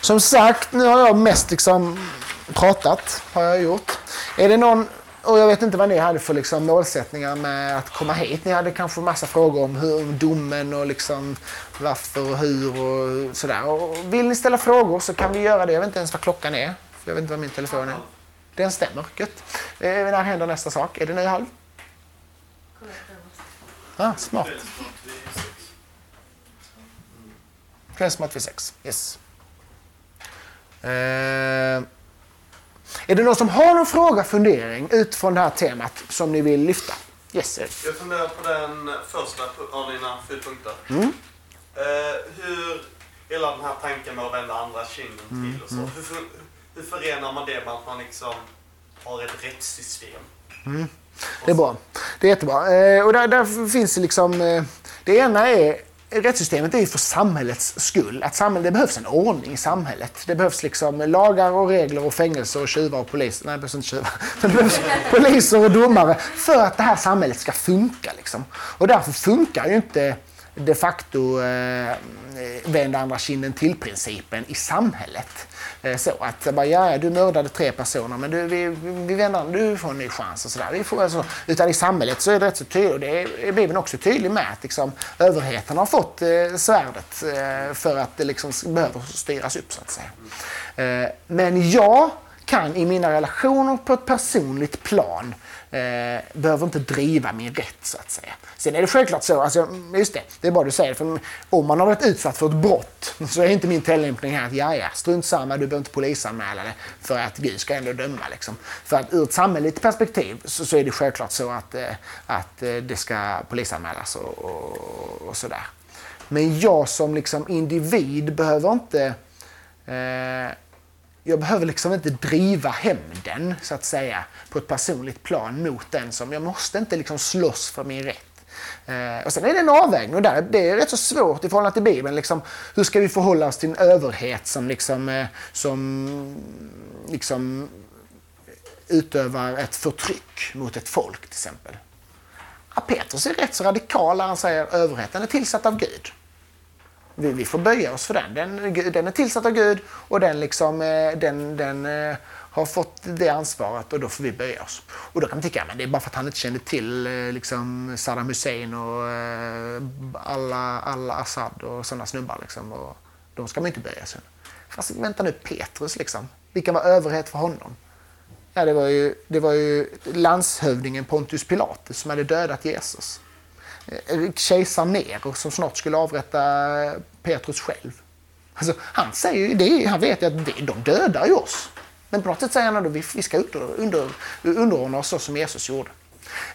Som sagt, nu har jag mest liksom pratat, har jag gjort. Är det någon och jag vet inte vad ni hade för liksom målsättningar med att komma hit. Ni hade kanske massa frågor om hur, domen och liksom varför och hur och sådär. Och vill ni ställa frågor så kan vi göra det. Jag vet inte ens vad klockan är. Jag vet inte vad min telefon är. Den stämmer. Gött. Eh, när händer nästa sak? Är det nio halv? Ah, smart. Kvällsmat vid sex. Yes. Eh, är det någon som har någon fråga, fundering utifrån det här temat som ni vill lyfta? Yes, Erik. Jag funderar på den första av dina fyra punkter. Mm. Eh, hur hela den här tanken med att vända andra kinden Mm, till och så. Hur, för, hur förenar man det med att man liksom har ett rättssystem? Det är bra. Det är jättebra. Eh, och där, där finns det liksom... Eh, det ena är Rättssystemet är ju för samhällets skull. Att samhället, det behövs en ordning i samhället. Det behövs liksom lagar och regler och fängelser och tjuvar och poliser. Nej, det behövs inte tjuvar. Men det behövs poliser och domare för att det här samhället ska funka. Liksom. Och därför funkar ju inte de facto eh, Eh, vända andra kinden till-principen i samhället. Eh, så att bara, ja, du mördade tre personer men du, vi, vi vänder, du får en ny chans och sådär. Vi får, alltså, utan i samhället så är det rätt så tydligt och det är Bibeln också tydlig med att liksom, överheten har fått eh, svärdet eh, för att det liksom behöver styras upp så att säga. Eh, men jag kan i mina relationer på ett personligt plan eh, behöver inte driva min rätt så att säga. Sen är det självklart så, alltså, just det, det är bara du säger, för om man har varit utsatt för ett brott så är inte min tillämpning här att ja, ja, strunt samma, du behöver inte polisanmäla det för att Gud ska ändå döma. Liksom. För att ur ett samhälleligt perspektiv så, så är det självklart så att, eh, att eh, det ska polisanmälas och, och, och sådär. Men jag som liksom individ behöver inte eh, jag behöver liksom inte driva hämnden så att säga på ett personligt plan mot den som, jag måste inte liksom slåss för min rätt. Eh, och sen är det en avvägning och där, det är rätt så svårt i förhållande till Bibeln. Liksom, hur ska vi förhålla oss till en överhet som, liksom, eh, som liksom, utövar ett förtryck mot ett folk till exempel. Ja, Petrus är rätt så radikal när han säger överheten är tillsatt av Gud. Vi, vi får böja oss för den. Den, den är tillsatt av Gud och den, liksom, eh, den, den eh, har fått det ansvaret och då får vi böja oss. Och då kan man tycka att det är bara för att han inte kände till eh, liksom Saddam Hussein och alla, alla Assad och sådana snubbar. Liksom, och de ska man inte böja sig Fast vänta nu, Petrus liksom. Vilken var överhet för honom? Ja, det var ju, det var ju landshövdingen Pontius Pilatus som hade dödat Jesus. Kejsar Nero som snart skulle avrätta eh, Petrus själv. Alltså, han säger ju det, han vet ju att det, de dödar ju oss. Men på något sätt säger han att vi, vi ska under, under, underordna oss så som Jesus gjorde.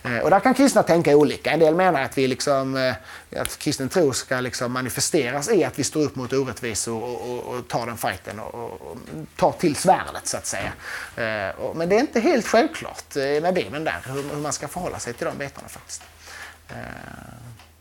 Eh, och där kan kristna tänka olika. En del menar att, vi liksom, eh, att kristen tro ska liksom manifesteras i att vi står upp mot orättvisor och, och, och tar den fighten och, och, tar till svärdet så att säga. Men det är inte helt självklart med Bibeln där hur, hur man ska förhålla sig till de bitarna faktiskt. Eh,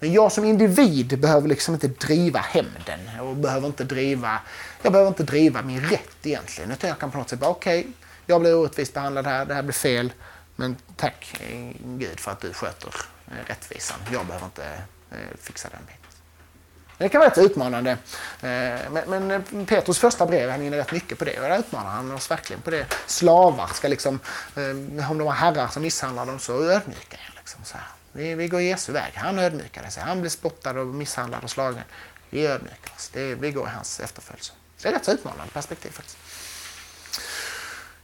men jag som individ behöver liksom inte driva hämnden och behöver inte driva, jag behöver inte driva min rätt egentligen. Utan jag kan på något sätt bara, okej, okay, jag blir orättvist behandlad här, det här blir fel. Men tack eh, Gud för att du sköter eh, rättvisan. Jag behöver inte fixa den biten. Det kan vara rätt utmanande. Men Petrus första brev, han inne rätt mycket på det. Och där utmanar han oss verkligen på det. Slavar ska liksom, om de har herrar som misshandlar dem så ödmjuka er. Liksom så här. Vi, vi går Jesu väg. Han ödmjukade sig. Han blev spottad och misshandlad och slagen. Vi ödmjukar oss. Det, vi går i hans efterföljelse. Så det är ett rätt så utmanande perspektiv faktiskt.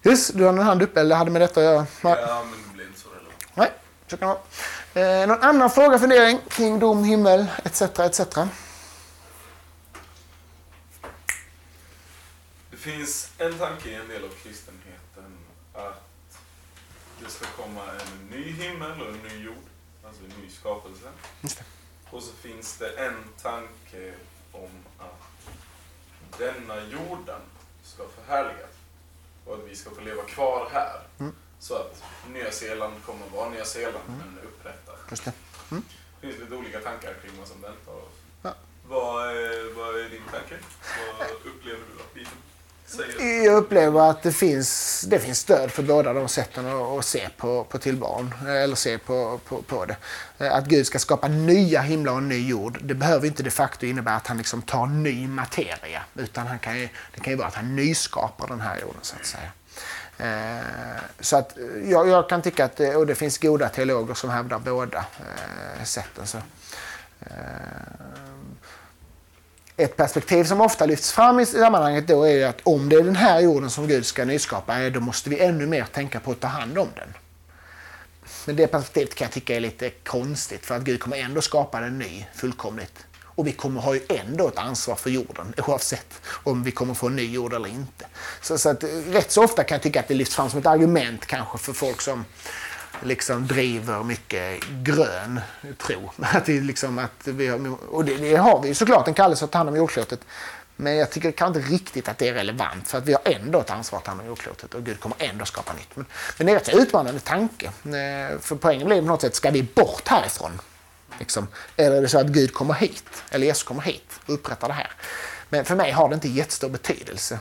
Just, du har en hand uppe eller hade med detta att göra? Ja, men det blir inte så relevant. Nej, så kan det vara. Eh, någon annan fråga, fundering kring dom, himmel etc. etc. Det finns en tanke i en del av kristenheten att det ska komma en ny himmel och en ny jord, alltså en ny skapelse. Just det. Och så finns det en tanke om att denna jorden ska förhärligas och att vi ska få leva kvar här. Mm. Så att Nya Zeeland kommer att vara Nya Zeeland men upprättad. Just det. Det finns lite olika tankar kring vad som väntar oss. Ja. Vad, är, vad är din tanke? Vad upplever du att Bibeln? Jag upplever att det finns, det finns stöd för båda de sätten att, att se på, på tillvaron, eh, eller se på, på, på det. Eh, att Gud ska skapa nya himlar och ny jord, det behöver inte de facto innebära att han liksom tar ny materia, utan han kan ju, det kan ju vara att han nyskapar den här jorden så att säga. Eh, så att jag, jag kan tycka att, det- och det finns goda teologer som hävdar båda sätten. Så. Ett perspektiv som ofta lyfts fram i sammanhanget då är ju att om det är den här jorden som Gud ska nyskapa, då måste vi ännu mer tänka på att ta hand om den. Men det perspektivet kan jag tycka är lite konstigt för att Gud kommer ändå skapa den ny fullkomligt. Och vi kommer ha ju ändå ett ansvar för jorden oavsett om vi kommer få en ny jord eller inte. Så, så att, rätt så ofta kan jag tycka att det lyfts fram som ett argument kanske för folk som liksom driver mycket grön tro. Att det liksom att vi har, och det, det har vi såklart en kallelse att ta hand om jordklotet. Men jag tycker kanske inte riktigt att det är relevant för att vi har ändå ett ansvar att ta hand om jordklotet och Gud kommer ändå skapa nytt. Men, men det är en rätt utmanande tanke. Eh, för poängen blir på något sätt, ska vi bort härifrån? Liksom. Eller är det så att Gud kommer hit, eller Jesus kommer hit och upprättar det här? Men för mig har det inte jättestor betydelse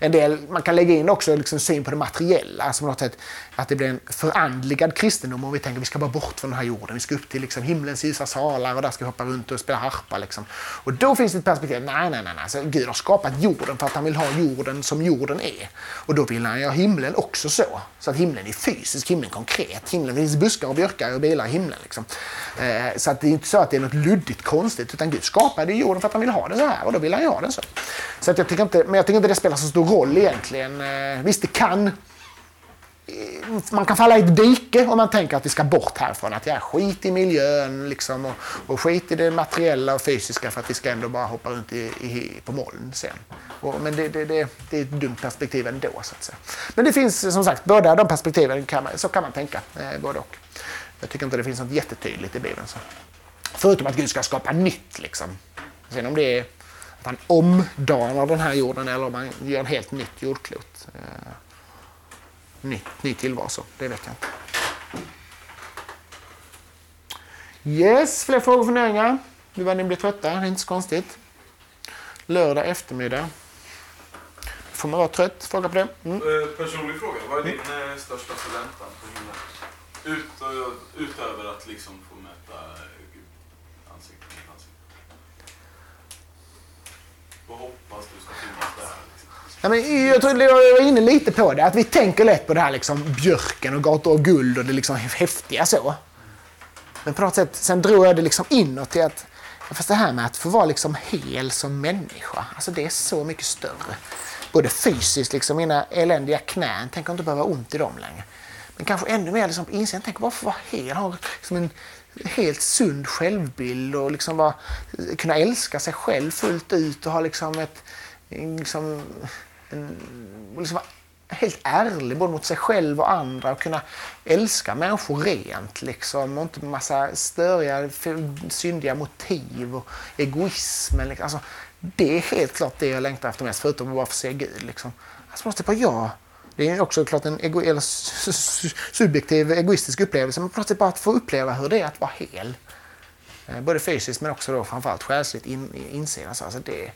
en del, man kan lägga in också liksom syn på det materiella, alltså något sätt, att det blir en förandligad kristendom om vi tänker att vi ska bara bort från den här jorden, vi ska upp till liksom himlens ljusa salar och där ska vi hoppa runt och spela harpa. Liksom. Och då finns det ett perspektiv, nej, nej, nej, nej. Så Gud har skapat jorden för att han vill ha jorden som jorden är. Och då vill han göra himlen också så, så att himlen är fysisk, himlen konkret, himlen finns buskar och björkar och bilar i himlen. Liksom. Eh, så att det är inte så att det är något luddigt konstigt, utan Gud skapade jorden för att han vill ha den så här och då vill han ha den så. så att jag tycker inte, men jag tycker inte det spelar så stor roll egentligen. Eh, visst, det kan eh, man kan falla i ett dike om man tänker att vi ska bort härifrån. Att ja, skit i miljön liksom, och, och skit i det materiella och fysiska för att vi ska ändå bara hoppa runt i, i, på moln sen. Och, men det, det, det, det, är ett dumt perspektiv ändå. Så att säga. Men det finns som sagt båda de perspektiven, kan man, så kan man tänka. Eh, både och. Jag tycker inte det finns något jättetydligt i Bibeln. Så. Förutom att Gud ska skapa nytt. Liksom. Sen om det är att han omdanar den här jorden eller om han gör ett helt nytt jordklot. Eh, ny, ny tillvaro, det vet jag inte. Yes, fler frågor och funderingar? Nu börjar ni bli trötta, det är inte så konstigt. Lördag eftermiddag. Får man vara trött? Fråga på det. Mm. Eh, personlig fråga. Vad är din mm. största förväntan på himlen? Ut, eh, utöver att liksom få möta Gud ansikte mot ansikte. Vad hoppas du ska finnas där? Liksom. Ja, men jag tror jag var inne lite på det, att vi tänker lätt på det här liksom björken och gator och guld och det liksom häftiga så. Men på något sätt, sen drog jag det liksom inåt till att Fast det här med att få vara liksom hel som människa, alltså det är så mycket större. Både fysiskt, liksom mina eländiga knän, tänker inte behöva ont i dem längre. Men kanske ännu mer liksom insikt, tänk bara få vara hel, ha liksom en helt sund självbild och liksom var, kunna älska sig själv fullt ut och ha liksom ett, liksom, en, liksom vara helt ärlig både mot sig själv och andra och kunna älska människor rent liksom och inte med massa störiga, syndiga motiv och egoismen. Liksom. Alltså, det är helt klart det jag längtar efter mest, förutom att bara få se Gud. Liksom. Alltså, måste bara jag det är också klart en ego eller subjektiv egoistisk upplevelse, men på något sätt bara att få uppleva hur det är att vara hel. Eh, både fysiskt men också då framförallt själsligt in, insidan. Alltså det,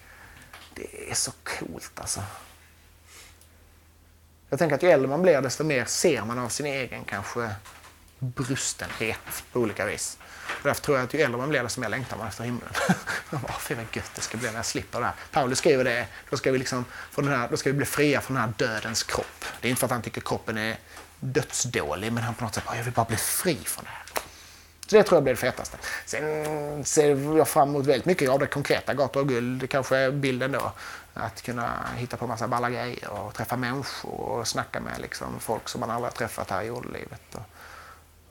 det är så coolt alltså. Jag tänker att ju äldre man blir desto mer ser man av sin egen kanske brustenhet på olika vis. Därför tror jag att ju äldre man blir desto mer längtar man efter himlen. oh, fy vad gött det ska bli när jag slipper det här. Paulus skriver det, då ska vi, liksom, från den här, då ska vi bli fria från den här dödens kropp. Det är inte för att han tycker kroppen är dödsdålig, men han på något sätt bara, jag vill bara bli fri från det här. Så det tror jag blir det fetaste. Sen ser jag fram emot väldigt mycket av det konkreta, gator och guld, kanske bilden då. Att kunna hitta på massa balla grejer och träffa människor och snacka med liksom, folk som man aldrig har träffat här i jordelivet. Och,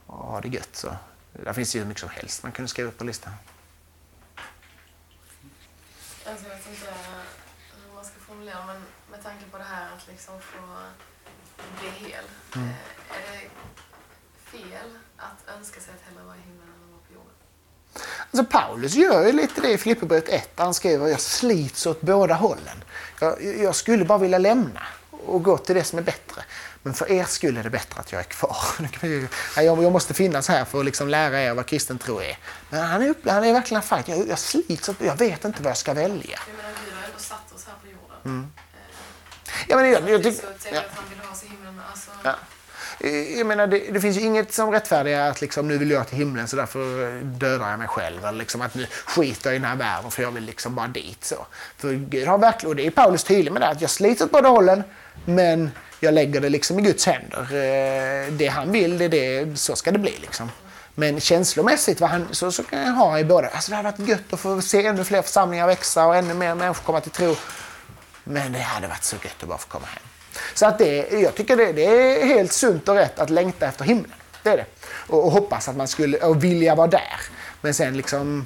och ha det gött. Så. Där finns ju hur mycket som helst man kunde skriva upp på listan. Alltså, jag vet inte hur man ska formulera, men med tanke på det här att liksom få bli hel. Mm. Eh, är det fel att önska sig att hellre vara i himlen än att vara på jorden? Alltså Paulus gör ju lite det i Filipperbrevet 1. Han skriver jag slits åt båda hållen. Jag, jag skulle bara vilja lämna och gå till det som är bättre. Men för er skull är det bättre att jag är kvar. Jag måste finnas här för att liksom lära er vad kristen tro är. Men han är, han är verkligen fight. Jag, jag slits, jag vet inte vad jag ska välja. Jag menar, Gud har ändå satt oss här på jorden. Mm. Ja, men jag, i himlen. Alltså... Ja. Jag menar, det, det, finns ju inget som rättfärdigar att liksom, nu vill jag till himlen så därför dödar jag mig själv. Eller liksom att nu skiter jag i den här världen för jag vill liksom bara dit. Så. För Gud har verkligen, och det är Paulus tydlig med det, att jag sliter åt båda hållen men jag lägger det liksom i Guds händer. Eh, det han vill, det, det, så ska det bli. Liksom. Men känslomässigt vad han, så, så kan jag ha i båda. Alltså det hade varit gött att få se ännu fler församlingar växa och ännu mer människor komma till tro. Men det hade varit så gött att bara få komma hem. Så att det, jag tycker det, det är helt sunt och rätt att längta efter himlen. Det är det. Och, och hoppas att man skulle och vilja vara där. Men sen liksom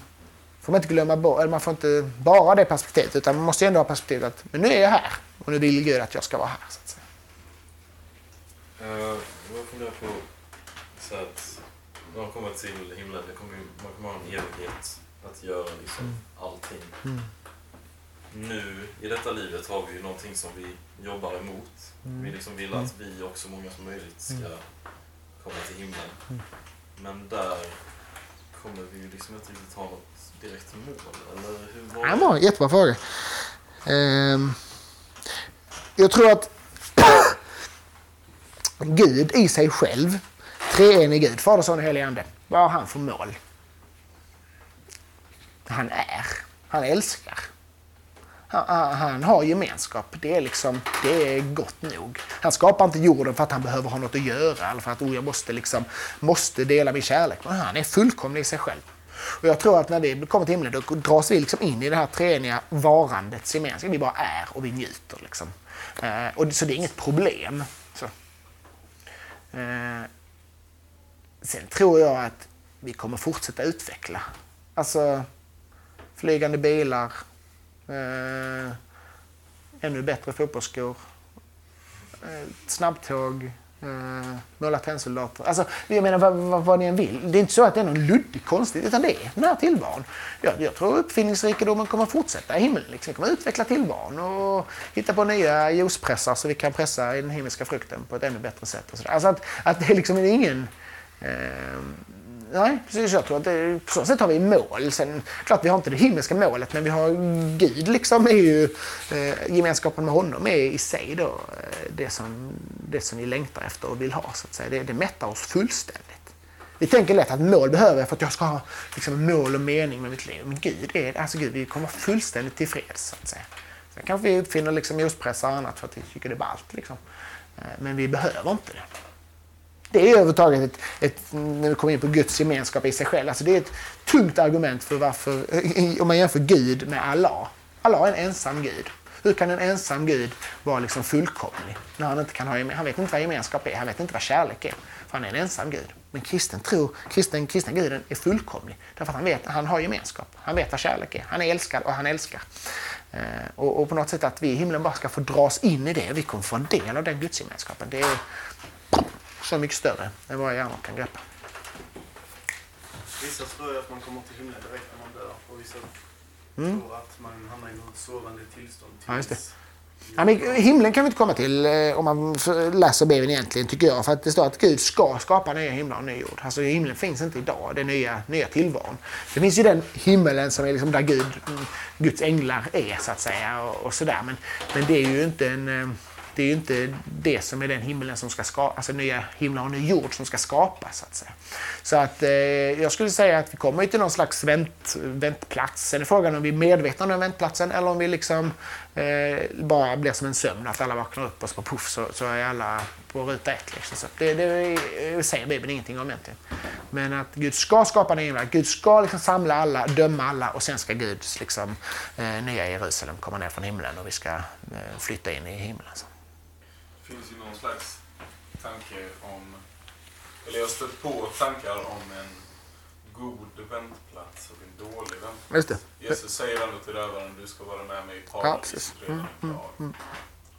får man inte glömma bort, eller man får inte bara det perspektivet utan man måste ändå ha perspektivet att men nu är jag här och nu vill Gud att jag ska vara här. Uh, jag funderar på så att när man kommer till himlen, det kommer, man kommer ha en evighet att göra liksom allting. Mm. Nu i detta livet har vi ju någonting som vi jobbar emot. Mm. Vi liksom vill att vi och så många som möjligt ska komma till himlen. Mm. Men där kommer vi ju liksom inte riktigt ha något direkt mål. Eller hur var Ja, det var en jättebra fråga. Ehm, jag tror att Gud i sig själv, treenig Gud, Fader, Son och Helig Ande, vad har han för mål? Han är. Han älskar. Han, han, han har gemenskap. Det är, liksom, det är gott nog. Han skapar inte jorden för att han behöver ha något att göra eller för att oh, jag måste, liksom, måste dela min kärlek. Men han är fullkomlig i sig själv. Och jag tror att när vi kommer till himlen då dras vi liksom in i det här treeniga varandets gemenskap. Vi bara är och vi njuter. Liksom. Eh, och, så det är inget problem. Eh, sen tror jag att vi kommer fortsätta utveckla. Alltså flygande bilar, eh, ännu bättre fotbollsskor, eh, snabbtåg, eh, måla tennsoldater. Alltså, jag menar vad, vad, vad ni än vill. Det är inte så att det är någon luddig konstigt, utan det är den här tillvaron. Jag, jag tror uppfinningsrikedomen kommer fortsätta i himlen. Liksom. Vi kommer utveckla tillvaron och hitta på nya juicepressar så vi kan pressa den himmelska frukten på ett ännu bättre sätt. Och så där. Alltså att, att det är liksom ingen... Eh, Nej, precis. Jag tror att det, på så sätt har vi mål. Sen, klart vi har inte det himmelska målet, men vi har Gud liksom är ju eh, gemenskapen med honom är i sig då eh, det som, det som vi längtar efter och vill ha. Så att säga. Det, det mättar oss fullständigt. Vi tänker lätt att mål behöver jag för att jag ska ha liksom, mål och mening med mitt liv. Men Gud, är, alltså Gud vi kommer vara fullständigt tillfreds. Så att säga. Sen kanske vi uppfinner liksom, juicepressar och annat för att vi tycker det är ballt. Liksom. Eh, Men vi behöver inte det. Det är överhuvudtaget ett, ett, när vi kommer in på Guds gemenskap i sig själv, alltså det är ett tungt argument för varför, om man jämför Gud med Allah. Allah är en ensam Gud. Hur kan en ensam Gud vara liksom fullkomlig? När han, inte kan ha, han vet inte vad gemenskap är, han vet inte vad kärlek är. För han är en ensam Gud. Men kristen tror, kristen, kristna guden är fullkomlig. Därför att han vet, han har gemenskap. Han vet vad kärlek är. Han är älskad och han älskar. Eh, och, och på något sätt att vi i himlen bara ska få dras in i det. Vi kommer få en del av den gudsgemenskapen. Det är så mycket större än vad hjärnan kan greppa. Vissa tror att man kommer till himlen direkt när man dör och vissa Mm. tror att man hamnar i något sovande tillstånd Ja, tills- Ja, men himlen kan vi inte komma till eh, om man läser Bibeln egentligen, tycker jag. För att det står att Gud ska skapa nya himlar och ny jord. Alltså himlen finns inte idag, det nya, nya tillvaron. Det finns ju den himmelen som är liksom där Gud, mm, Guds änglar är, så att säga. Och, och sådär. Men, men det är ju inte en... Det är ju inte det som är den himlen som ska skapas, alltså nya himlar och ny jord som ska skapas. Så att säga. Så att eh, jag skulle säga att vi kommer till någon slags vänt, väntplats. Sen är frågan om vi är medvetna om den väntplatsen eller om vi liksom eh, bara blir som en sömn, att alla vaknar upp och så puff så, så är alla på ruta ett. Liksom. Så att det, det säger Bibeln ingenting om egentligen. Men att Gud ska skapa nya himlar, Gud ska liksom samla alla, döma alla och sen ska Guds liksom, eh, nya Jerusalem komma ner från himlen och vi ska eh, flytta in i himlen. Så. Det finns ju någon slags tanke om, eller jag har stött på tankar om en god väntplats och en dålig väntplats. Det. Jesus säger ändå till rövaren, du ska vara med mig i Ja, paradiset precis. redan idag.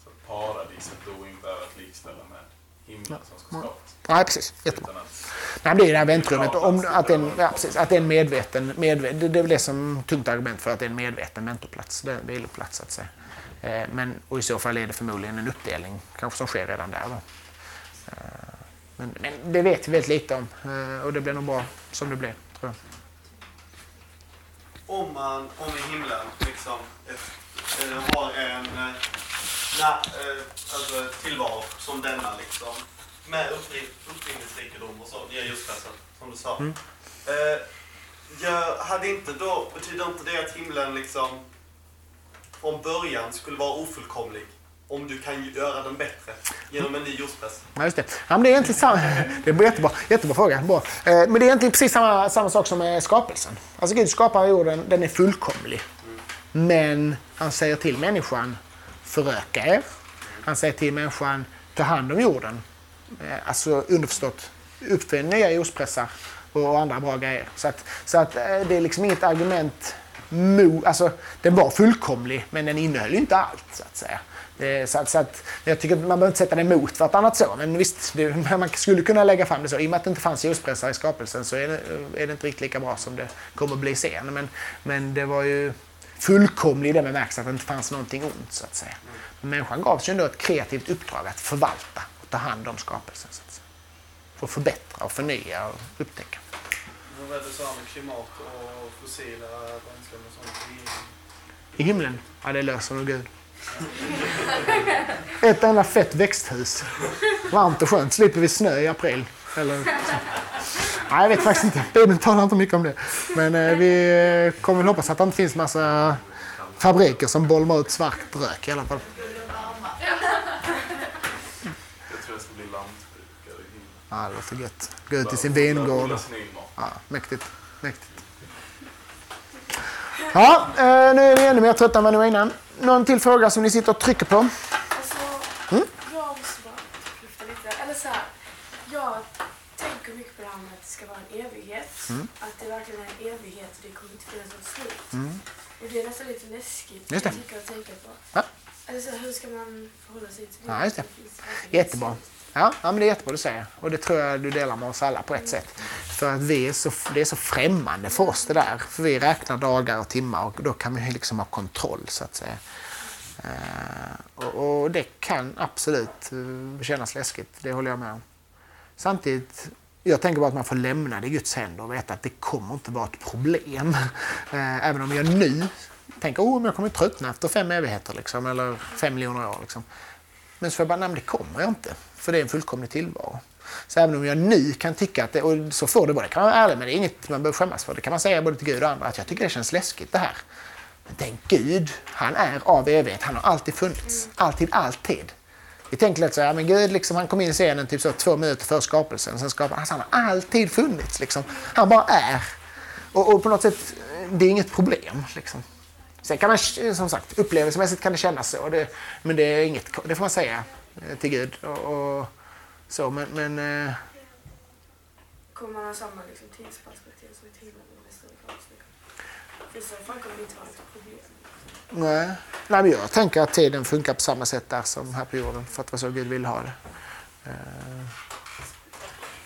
Så att paradiset då inte är att likställa med himlen som ska skapas. Nej, precis. Jättebra. Att, Nej, det är det här väntrummet. Om, att, det är en, ja, precis, att det är en medveten, medveten det, det är väl det som tungt argument för att det är en medveten mentorplats, det är en viloplats så att säga. Eh, men, och i så fall är det förmodligen en uppdelning kanske som sker redan där. Då. Eh, men, men det vet vi väldigt lite om eh, och det blir nog bra som det blir, tror jag. Om man, om i himlen liksom ett, har en na, alltså tillvaro som denna liksom. Med uppfinningsrikedom och så, nya ljusklassen som du sa. Mm. Eh, jag hade inte då, betyder inte det att himlen liksom om början skulle vara ofullkomlig? Om du kan göra den bättre genom en ny jordpress? Ja, just det. Ja, men det är egentligen samma... Det är jättebra, jättebra fråga. Bra. Eh, men det är egentligen precis samma, samma sak som med skapelsen. Alltså Gud skapar jorden, den är fullkomlig. Men han säger till människan, föröka er. Han säger till människan, ta hand om jorden. Eh, alltså underförstått, uppfinn nya jordspressar och andra bra grejer. Så att, så att eh, det är liksom inget argument Alltså, den var fullkomlig, men den innehöll inte allt, så att säga. Det, så, att, så att, jag tycker att man behöver inte sätta det emot vartannat så. Men visst, det, man skulle kunna lägga fram det så. I och med att det inte fanns ljuspressar i skapelsen så är det, är det inte riktigt lika bra som det kommer att bli sen. Men, men det var ju fullkomlig i den bemärkelsen att det inte fanns någonting ont, så att säga. Men människan gavs ju ändå ett kreativt uppdrag att förvalta och ta hand om skapelsen. Så att säga. För förbättra och förnya och upptäcka. Hur är det så här med klimat och fossila bränslen och sånt? i- I himlen? Ja, det löser nog Gud. Ett enda fett växthus. Varmt och skönt. Slipper vi snö i april. Eller... Nej, jag vet faktiskt inte. Bibeln talar inte mycket om det. Men eh, vi eh, kommer väl hoppas att det inte finns massa fabriker som bolmar ut svart rök i alla fall. Jag tror jag ska bli lantbrukare i himlen. Ja, det låter gött. Gå ut i sin vingård. Ja, mäktigt. mäktigt. Ja, eh, nu är vi ännu mer trötta än vad ni var innan. Någon till fråga som ni sitter och trycker på? Alltså, jag måste bara lyfta lite. Eller så här, jag tänker mycket på det här med att det ska vara en evighet. Att det verkligen är en evighet och det kommer inte finnas något slut. Och det är nästan lite läskigt Just det. att tänka på. Ja. Eller så hur ska man förhålla sig till det? Ja, just det. Jättebra. Ja, ja, men det är jättebra du säger. Och det tror jag du delar med oss alla på ett sätt. För att vi är så, det är så främmande för oss det där. För vi räknar dagar och timmar och då kan vi liksom ha kontroll så att säga. Eh, och, och det kan absolut eh, kännas läskigt, det håller jag med om. Samtidigt, jag tänker bara att man får lämna det i Guds händer och veta att det kommer inte vara ett problem. Eh, även om jag nu tänker oh, jag kommer tröttna efter fem evigheter liksom, eller fem miljoner år. Liksom. Men så får jag bara, nej men det kommer jag inte. För det är en fullkomlig tillvaro. Så även om jag nu kan tycka att det, och så får det vara, det kan man vara ärlig med, det är inget man behöver skämmas för. Det kan man säga både till Gud och andra, att jag tycker det känns läskigt det här. Men tänk Gud, han är av evighet, han har alltid funnits. Alltid, alltid. Vi tänker lätt så här, men Gud liksom, han kom in i scenen typ så två minuter före skapelsen. Sen skapade, alltså, han har alltid funnits. Liksom. Han bara är. Och, och på något sätt, det är inget problem. Liksom. Sen kan man, som sagt, upplevelsemässigt kan det kännas så. Det, men det är inget, det får man säga till Gud. Och, och så, men, men eh, Kommer man ha samma liksom, tidsperspektiv som och nästa avsnitt? För i så fall kommer det inte vara ett problem. nej. nej, men jag tänker att tiden funkar på samma sätt där som här på jorden. För att det var så Gud vill ha det. Eh,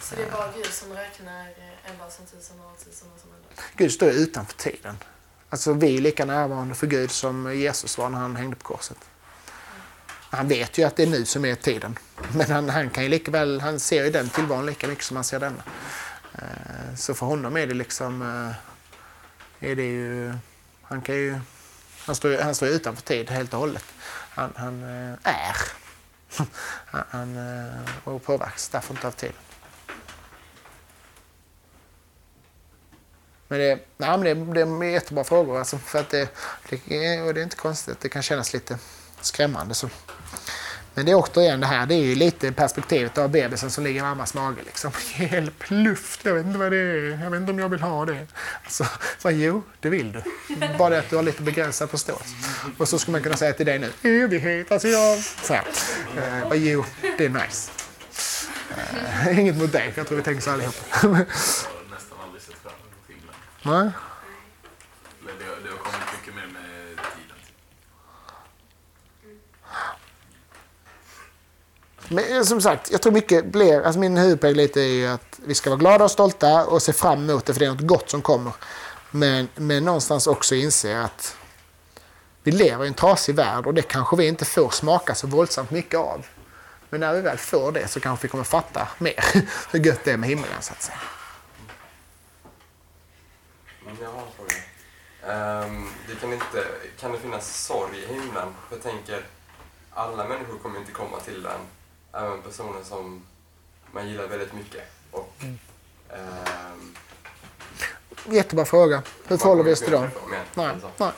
Så det är bara Gud som räknar eh, en dag som tusen år, tusen år som dag. Gud står utanför tiden. Alltså vi är lika närvarande för Gud som Jesus var när han hängde på korset. Han vet ju att det är nu som är tiden. Men han, han kan ju lika väl, han ser ju den tillvaron lika mycket som han ser denna. Eh, så för honom är det liksom, eh, är det ju, han kan ju, han står, han står ju utanför tid helt och hållet. Han, han eh, är. Han, han och påverkas därför inte av tiden. Men det, nej, men det, det är jättebra frågor. Alltså, för att det, det, och det är inte konstigt att det kan kännas lite skrämmande. Så. Men det är återigen det här, det är ju lite perspektivet av bebisen som ligger i mammas mage. Liksom. Hjälp, luft, jag vet inte vad det är. Jag vet inte om jag vill ha det. Alltså, så, jo, det vill du. Bara det att du har lite begränsad förståelse. Och så skulle man kunna säga till dig nu, evighet, alltså jag... Så här. Eh, bara, jo, det är nice. Eh, inget mot dig, jag tror vi tänker så allihopa. Jag har nästan aldrig sett fram emot himlen. Nej. Eller det, det har kommit mycket mer med tiden. Men eh, som sagt, jag tror mycket blir, alltså min huvudpoäng lite är ju att vi ska vara glada och stolta och se fram emot det för det är något gott som kommer. Men, men någonstans också inse att vi lever i en trasig värld och det kanske vi inte får smaka så våldsamt mycket av. Men när vi väl får det så kanske vi kommer fatta mer hur gött det är med himlen så att säga. Men jag har en fråga. Um, det kan, inte, kan det finnas sorg i himlen? För jag tänker, alla människor kommer inte komma till den. Även personer som man gillar väldigt mycket. Och, ehm, Jättebra fråga. Hur förhåller vi oss till dem? Nej, alltså. nej.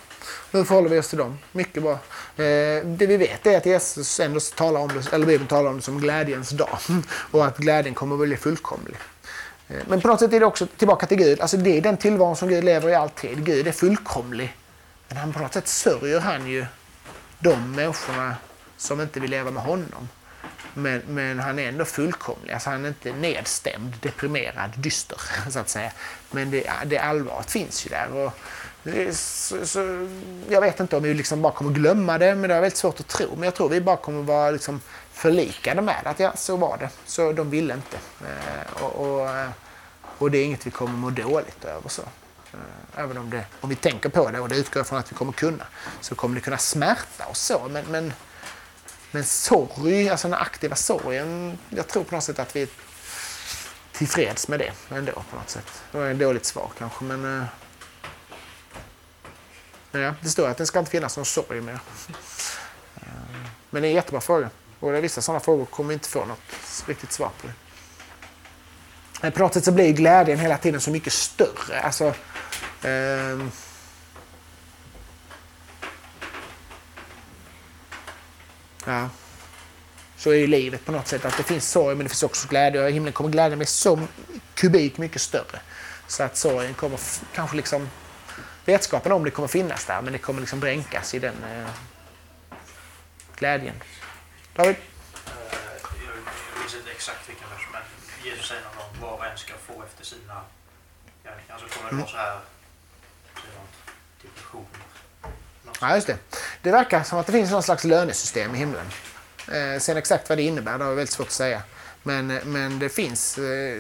Hur förhåller vi oss till dem? Mycket bra. Eh, det vi vet är att Jesus ändå talar om det, eller Bibeln talar om det som glädjens dag. Och att glädjen kommer att bli fullkomlig. Eh, men på något sätt är det också tillbaka till Gud. Alltså det är den tillvaron som Gud lever i alltid. Gud är fullkomlig. Men han på något sätt sörjer han ju de människorna som inte vill leva med honom. Men, men han är ändå fullkomlig. Alltså han är inte nedstämd, deprimerad, dyster så att säga. Men det, det allvaret finns ju där. Och det så, så, jag vet inte om vi liksom bara kommer glömma det, men det är väldigt svårt att tro. Men jag tror vi bara kommer vara liksom förlikade med att ja, så var det. Så de ville inte. Eh, och, och, eh, och det är inget vi kommer må dåligt över. så. Eh, även om, det, om vi tänker på det, och det utgår jag från att vi kommer kunna, så kommer det kunna smärta oss så. Men, men, men sorg, alltså den aktiva sorgen, jag tror på något sätt att vi är tillfreds med det ändå på något sätt. Det var ett dåligt svar kanske, men... Eh, ja, det står att det ska inte finnas någon sorg mer. Eh, men det är en jättebra fråga. Och det är vissa sådana frågor kommer vi inte få något riktigt svar på. Det. Men på något sätt så blir glädjen hela tiden så mycket större. Alltså, eh, ja. Så är ju livet på något sätt. Att det finns sorg men det finns också glädje. Och himlen kommer glädjen bli så kubik mycket större. Så att sorgen kommer kanske liksom... Vetskapen om det kommer finnas där men det kommer liksom dränkas i den eh, glädjen. David? Eh, Jag minns inte exakt vilken vers, men Jesus säger någon gång var och en ska få efter sina gärningar. Alltså kommer det vara så här, depression. Något Ja, just det. Det verkar som att det finns någon slags lönesystem i himlen. Eh, sen exakt vad det innebär, det är väldigt svårt att säga. Men, eh, men det finns, eh,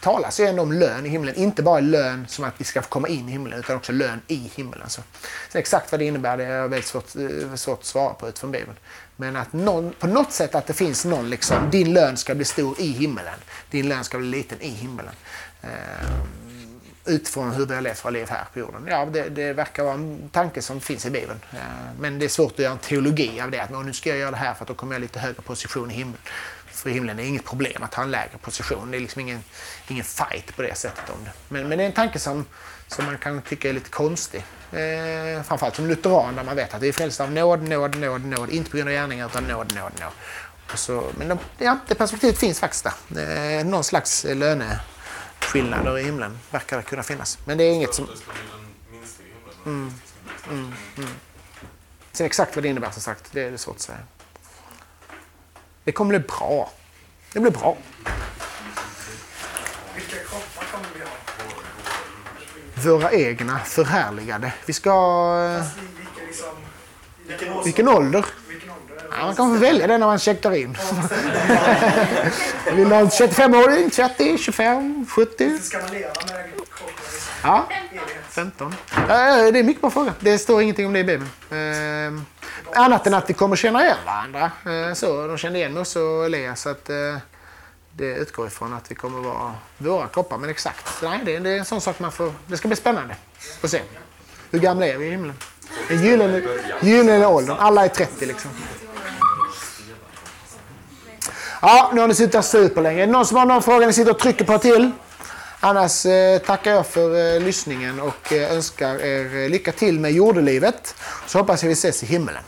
talas ju ändå om lön i himlen. Inte bara lön som att vi ska få komma in i himlen, utan också lön i himlen. Så. Sen exakt vad det innebär, det är väldigt svårt, eh, svårt att svara på utifrån Bibeln. Men att någon, på något sätt att det finns någon, liksom, din lön ska bli stor i himlen. Din lön ska bli liten i himlen. Eh, utifrån hur vi har levt våra liv här på jorden. Ja, det, det verkar vara en tanke som finns i Bibeln. Men det är svårt att göra en teologi av det. Att nu ska jag göra det här för att då kommer jag lite högre position i himlen. För i himlen är det inget problem att ha en lägre position. Det är liksom ingen, ingen fight på det sättet om det. Men, men det är en tanke som, som man kan tycka är lite konstig. Eh, framförallt som lutheran där man vet att vi är frälsta av nåd, nåd, nåd, nåd. Inte på grund av gärningar utan nåd, nåd, nåd. Och så, men de, ja, det perspektivet finns faktiskt där. Eh, någon slags löne löneskillnader i himlen verkar det kunna finnas. Men det är inget som... Himlen. Mm. Sen exakt vad det innebär som sagt, det är svårt att säga. Det kommer bli bra. Det blir bra. Vilka kroppar kommer vi ha? Våra egna förhärligade. Vi ska... eh, vilka liksom... Vilken ålder? Ja, man kan få välja det när man checkar in. Vill du ha en 35-åring, 30, 25, 70? Ska man leva med? Ja, 15. Det är en mycket bra fråga. Det står ingenting om det i Bibeln. Eh, annat än att vi kommer känna igen varandra. Eh, så, de kände igen oss och Elias. Så att, eh, det utgår ifrån att vi kommer vara våra kroppar. Men exakt, nej, det, det är en sån sak man får... Det ska bli spännande att se. Hur gamla är vi i himlen? Den gyllene, gyllene åldern. Alla är 30 liksom. Ja, nu har ni suttit här superlänge. Är det någon som har någon fråga ni sitter och trycker på till? Annars eh, tackar jag för eh, lyssningen och eh, önskar er eh, lycka till med jordelivet. Så hoppas jag vi ses i himmelen.